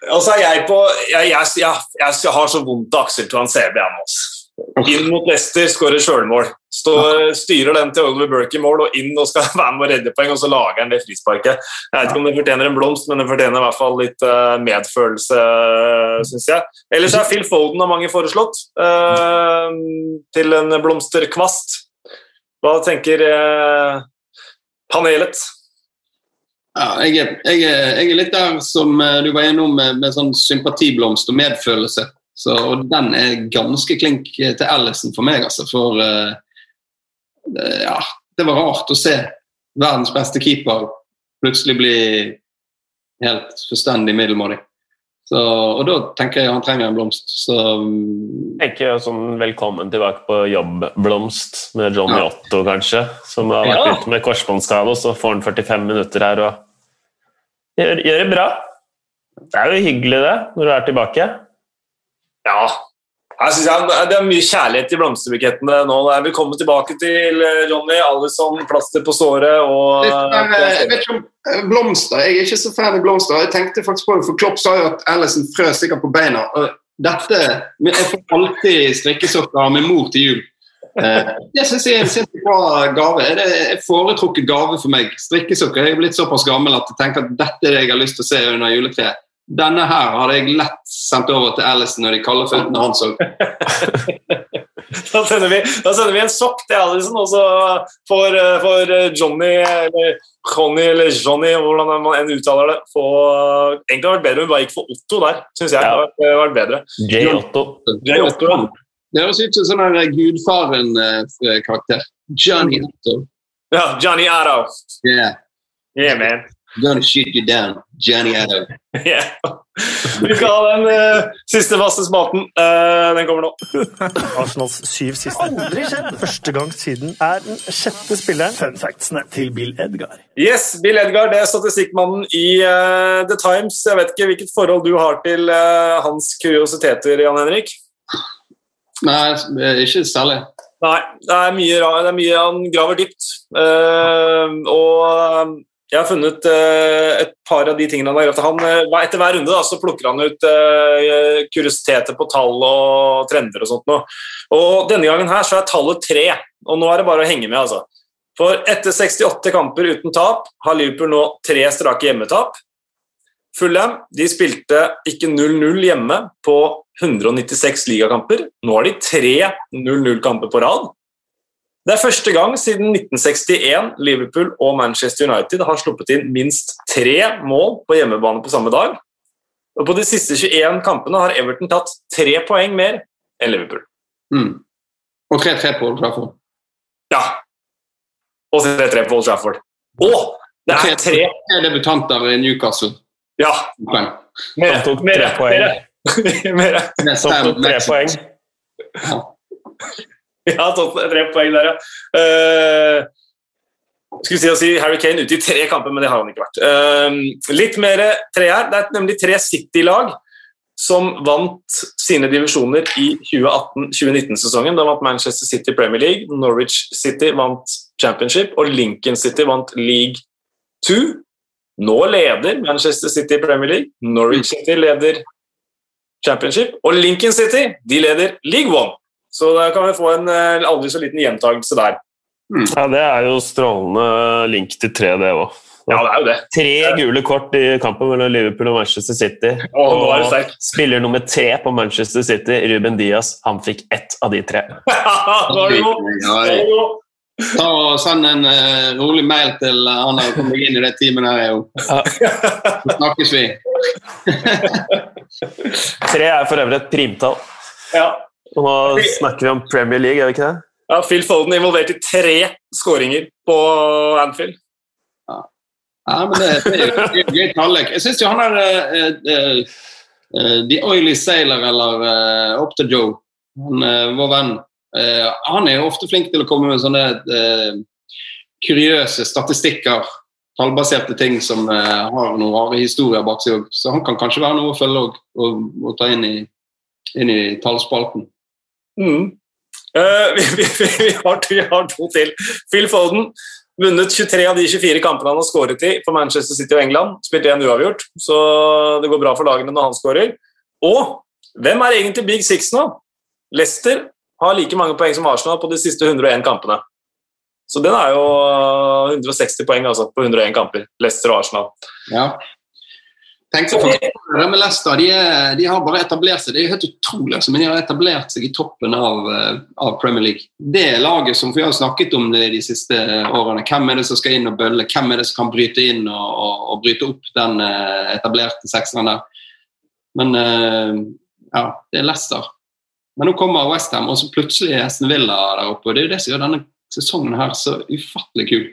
Og så er jeg på Jeg, jeg, jeg, jeg har så vondt av Aksel Tuan CB. jeg altså. Inn mot Leicester, skårer sjølmål. Styrer den til Oliver Burke i mål og inn og skal være med å redde poeng, og så lager han det frisparket. Jeg vet ikke om det fortjener en blomst, men det fortjener i hvert fall litt eh, medfølelse, syns jeg. Ellers er Phil Foden av mange foreslått eh, til en blomsterkvast. Hva tenker eh, panelet? Ja, jeg, er, jeg, er, jeg er litt der som eh, du var innom med, med sånn sympatiblomst og medfølelse. Så, og den er ganske klink til Ellison for meg, altså. For uh, det, ja, det var rart å se verdens beste keeper plutselig bli helt fullstendig middelmådig. Så, og da tenker jeg han trenger en blomst. Så mm, tenker jeg sånn velkommen tilbake på jobb-blomst med Johnny Ja. Otto, kanskje. Som har vært Ja. ute med korsbåndskade, og så får han 45 minutter her og gjør, gjør det bra. Det er jo hyggelig, det, når du er tilbake. Ja. Jeg synes jeg, Det er mye kjærlighet i blomsterbukettene nå. Velkommen tilbake til eh, Johnny. Alison, plaster på såret og Litt eh, Jeg vet ikke om eh, blomster. Jeg er ikke så fan av blomster. Jeg tenkte faktisk på det, for Klopp sa jo at Alison frøs sikkert på beina. Dette Jeg får alltid strikkesokker av min mor til jul. Eh, Det syns jeg er en sinnssykt bra gave. Det er en foretrukket gave for meg. Strikkesokker. Jeg er blitt såpass gammel at jeg tenker at dette er det jeg har lyst til å se under juletreet. Denne her hadde jeg lett sendt over til Allison når de kalde føttene hans òg. Da sender, vi, da sender vi en sokk til Alison, og så får, eh, får eh, Johnny eller Johnny eller Johnny, hvordan man enn uttaler det, få Egentlig hadde det vært bedre om vi bare gikk for Otto der, syns jeg. Ja. Det hadde vært- bedre. J. Otto. J. Otto. Det høres ut som sånn her Gudfaren-karakter. Johnny Otto. Ja, Johnny Otto. Yeah. Yeah, man. Gonna shoot you down, Johnny Addo. Yeah. Vi skal ha den uh, siste faste spalten. Uh, den kommer nå. Arsenals syv siste. Aldri skjedd! Første gang siden er den sjette spilleren. Fun factsene til Bill Edgar. Yes, Bill Edgar, det er statistikkmannen i uh, The Times. Jeg vet ikke hvilket forhold du har til hans kuriositeter, Jan Henrik? Nei, ikke særlig. Nei, det er mye, det er mye han graver dypt. Eh, og jeg har funnet eh, et par av de tingene han har gravd. Han, etter hver runde da, så plukker han ut eh, kuriositeter på tall og trender og sånt. Nå. Og denne gangen her så er tallet tre, og nå er det bare å henge med. altså. For etter 68 kamper uten tap har Liverpool nå tre strake hjemmetap. Fulham de spilte ikke 0-0 hjemme på 196 ligakamper. Nå har de tre 0-0-kamper på rad. Det er første gang siden 1961 Liverpool og Manchester United har sluppet inn minst tre mål på hjemmebane på samme dag. Og På de siste 21 kampene har Everton tatt tre poeng mer enn Liverpool. Mm. Og 3-3 på Old Trafford. Ja. Og 3-3 på Old Trafford. Å! Det er tre Tre debutanter i Newcastle. Ja, Poeng. mer. Han tok tre poeng. mer. Mere. Med tok tre poeng. Ja. Ja, tatt tre poeng der, ja. Uh, skulle si å si Harry Kane ute i tre kamper, men det har han ikke vært. Uh, litt mer tre her. Det er nemlig tre City-lag som vant sine divisjoner i 2018-2019-sesongen. Da vant Manchester City Premier League, Norwich City vant Championship, og Lincoln City vant League 2. Nå leder Manchester City Premier League, Norwich City leder Championship, og Lincoln City de leder League 1. Så da kan vi få en eh, aldri så liten gjentagelse der. Ja, Det er jo strålende link til tre, det òg. Ja, det er jo det. Tre gule kort i kampen mellom Liverpool og Manchester City. Og nå er det sterk. spiller nummer tre på Manchester City, Ruben Diaz, han fikk ett av de tre. Ta og Send en uh, rolig mail til eh, han som kommer inn i det teamet her. Jo. Så snakkes vi. Tre er for øvrig et primtall. Ja. Og nå snakker vi om Premier League, er vi ikke det? ja, Phil Foden involvert i tre skåringer på Anfield. Ja, men det, det er jo gøy tallek. Jeg syns jo han er eh, eh, eh, The Oily Sailor, eller uh, Up to Joe, han, uh, vår venn, uh, han er jo ofte flink til å komme med sånne uh, kuriøse statistikker, tallbaserte ting som har noen rare historier bak seg òg. Så han kan kanskje være noe å følge og, og, og ta inn i, inn i tallspalten. Mm. Uh, vi, vi, vi, har vi har to til. Phil Foden vunnet 23 av de 24 kampene han har skåret i for Manchester City og England. Spilte én uavgjort, så det går bra for lagene når han skårer. Og hvem er egentlig Big Six nå? Leicester har like mange poeng som Arsenal på de siste 101 kampene. Så den er jo 160 poeng altså, på 101 kamper. Leicester og Arsenal. Ja. Tenk så med Leicester. De, er, de har bare etablert seg. Det er helt utrolig, altså, men de har etablert seg i toppen av, eh, av Premier League. Det laget som vi har snakket om det de siste årene. Hvem er det som skal inn og bølle? Hvem er det som kan bryte inn og, og, og bryte opp den eh, etablerte sekseren der? Men eh, ja, det er Leicester. Men nå kommer Westham, og så plutselig er Aston Villa der oppe. og Det er jo det som gjør denne sesongen her så ufattelig kul.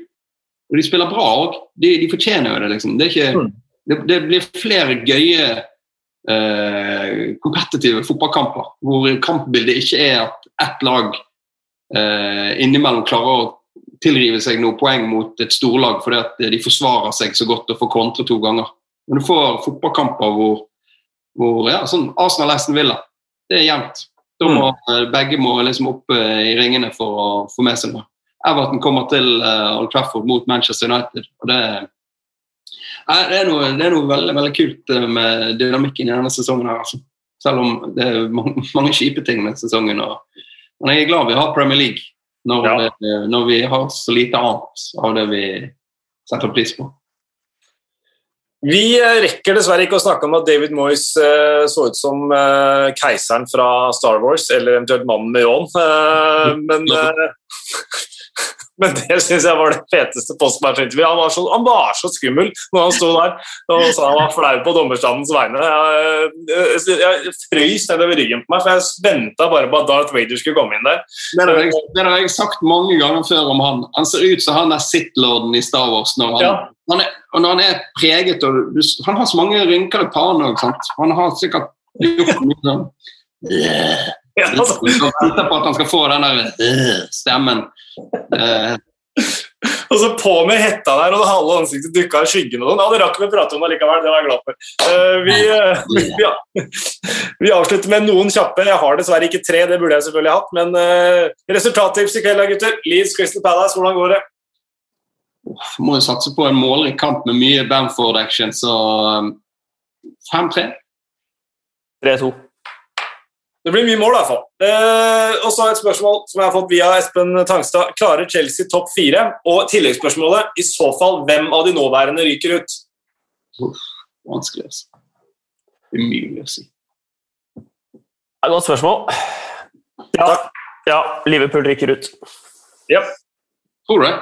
Og de spiller bra òg. De, de, fortjener jo det, liksom. Det, er ikke, mm. Det, det blir flere gøye eh, kompetitive fotballkamper hvor kampbildet ikke er at ett lag eh, innimellom klarer å tilrive seg noen poeng mot et storlag fordi at de forsvarer seg så godt og får kontre to ganger. Men du får fotballkamper hvor, hvor ja, sånn Arsenal-Aston Villa, det er jevnt. Da må mm. begge må liksom opp eh, i ringene for å få med seg noe. Everton kommer til uh, Old Trafford mot Manchester United. og det, det, er noe, det er noe veldig, veldig kult med dynamikken i denne sesongen. her, altså. Selv om det er mange, mange kjipe ting med sesongen. Og, men jeg er glad vi har Premier League når, ja. det, når vi har så lite annet av det vi setter pris på. Vi eh, rekker dessverre ikke å snakke om at David Moyes uh, så ut som keiseren fra Star Wars, eller eventuelt mannen med ljåen. Men Men det syns jeg var det feteste postmatch-intervjuet. Han, var så, han var så skummel når han sto der og sa han var flau på dommerstandens vegne. Jeg, jeg, jeg frøys nedover ryggen på meg, for jeg venta bare på at Darth Vader skulle komme inn der. Det har, jeg, det har jeg sagt mange ganger før om han. Han ser ut som han er Sith-lorden i Star Wars. Når han, ja. han er, og når han er preget og Han har så mange pannen òg. Han har sikkert gjort mye sånn ja, altså. på at han skal få den der øh, stemmen. Uh. og så på med hetta der, og det halve ansiktet dukka i skyggen. og sånn. Ja, Det rakk vi å prate om allikevel, det var jeg glad for. Uh, vi, uh, vi, ja. vi, avslutter med noen kjappe. Jeg har dessverre ikke tre, det burde jeg selvfølgelig hatt. Men resultattips i kveld, gutter. Leeds Crystal Palace, hvordan går det? Må jo satse på en målrik kamp med mye Bamford-action, så 5-3. 3-2. Det blir mye mål, i hvert fall. Eh, og så et spørsmål som jeg har fått via Espen Tangstad. Klarer Chelsea topp fire? Og tilleggsspørsmålet, i så fall, hvem av de nåværende ryker ut? Uff, vanskelig, altså. Umulig å si. Det er et godt spørsmål. Ja, ja, Liverpool ryker ut. Ja. Tror du det?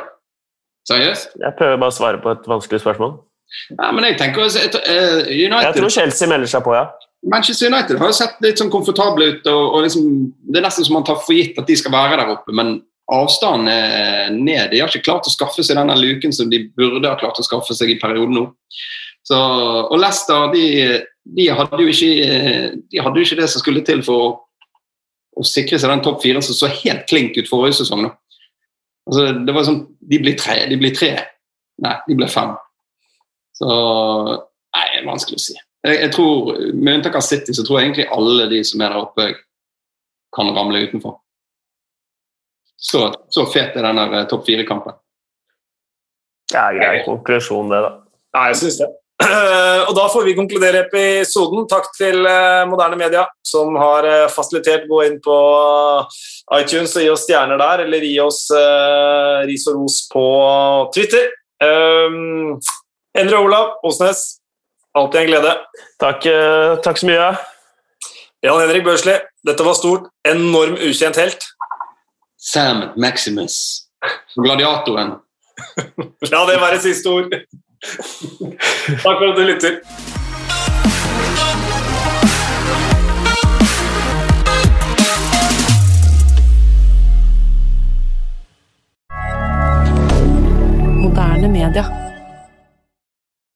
Seriøst? Jeg prøver bare å svare på et vanskelig spørsmål. Ja, men jeg tenker uh, United Jeg tror Chelsea melder seg på, ja. Manchester United har jo sett litt sånn komfortable ut. og, og liksom, Det er nesten som man tar for gitt at de skal være der oppe, men avstanden er ned. De har ikke klart å skaffe seg denne luken som de burde ha klart å skaffe seg i perioden nå. Så, og Leicester de, de, hadde jo ikke, de hadde ikke det som skulle til for å, å sikre seg den topp fire som så helt klink ut forrige sesong. Altså, det var sånn, De blir tre. De blir tre. Nei, de blir fem. Så Nei, vanskelig å si jeg, jeg tror, Med unntak av City, så tror jeg egentlig alle de som er der oppe, kan ramle utenfor. Så, så fet er den eh, topp fire-kampen. Ja, grei konklusjon, det, da. Ja, jeg syns det. Og da får vi konkludere episoden. Takk til eh, Moderne Media, som har eh, fasilitert. Gå inn på iTunes og gi oss stjerner der, eller gi oss ris og ros på Twitter. Um, Endre Olav Åsnes, Alltid en glede. Takk, eh, takk så mye. Jan Henrik Børsli, dette var stort. Enorm ukjent helt. Sam Maximus. Gladiatoren. La det være siste ord. Takk for at du lytter. moderne media.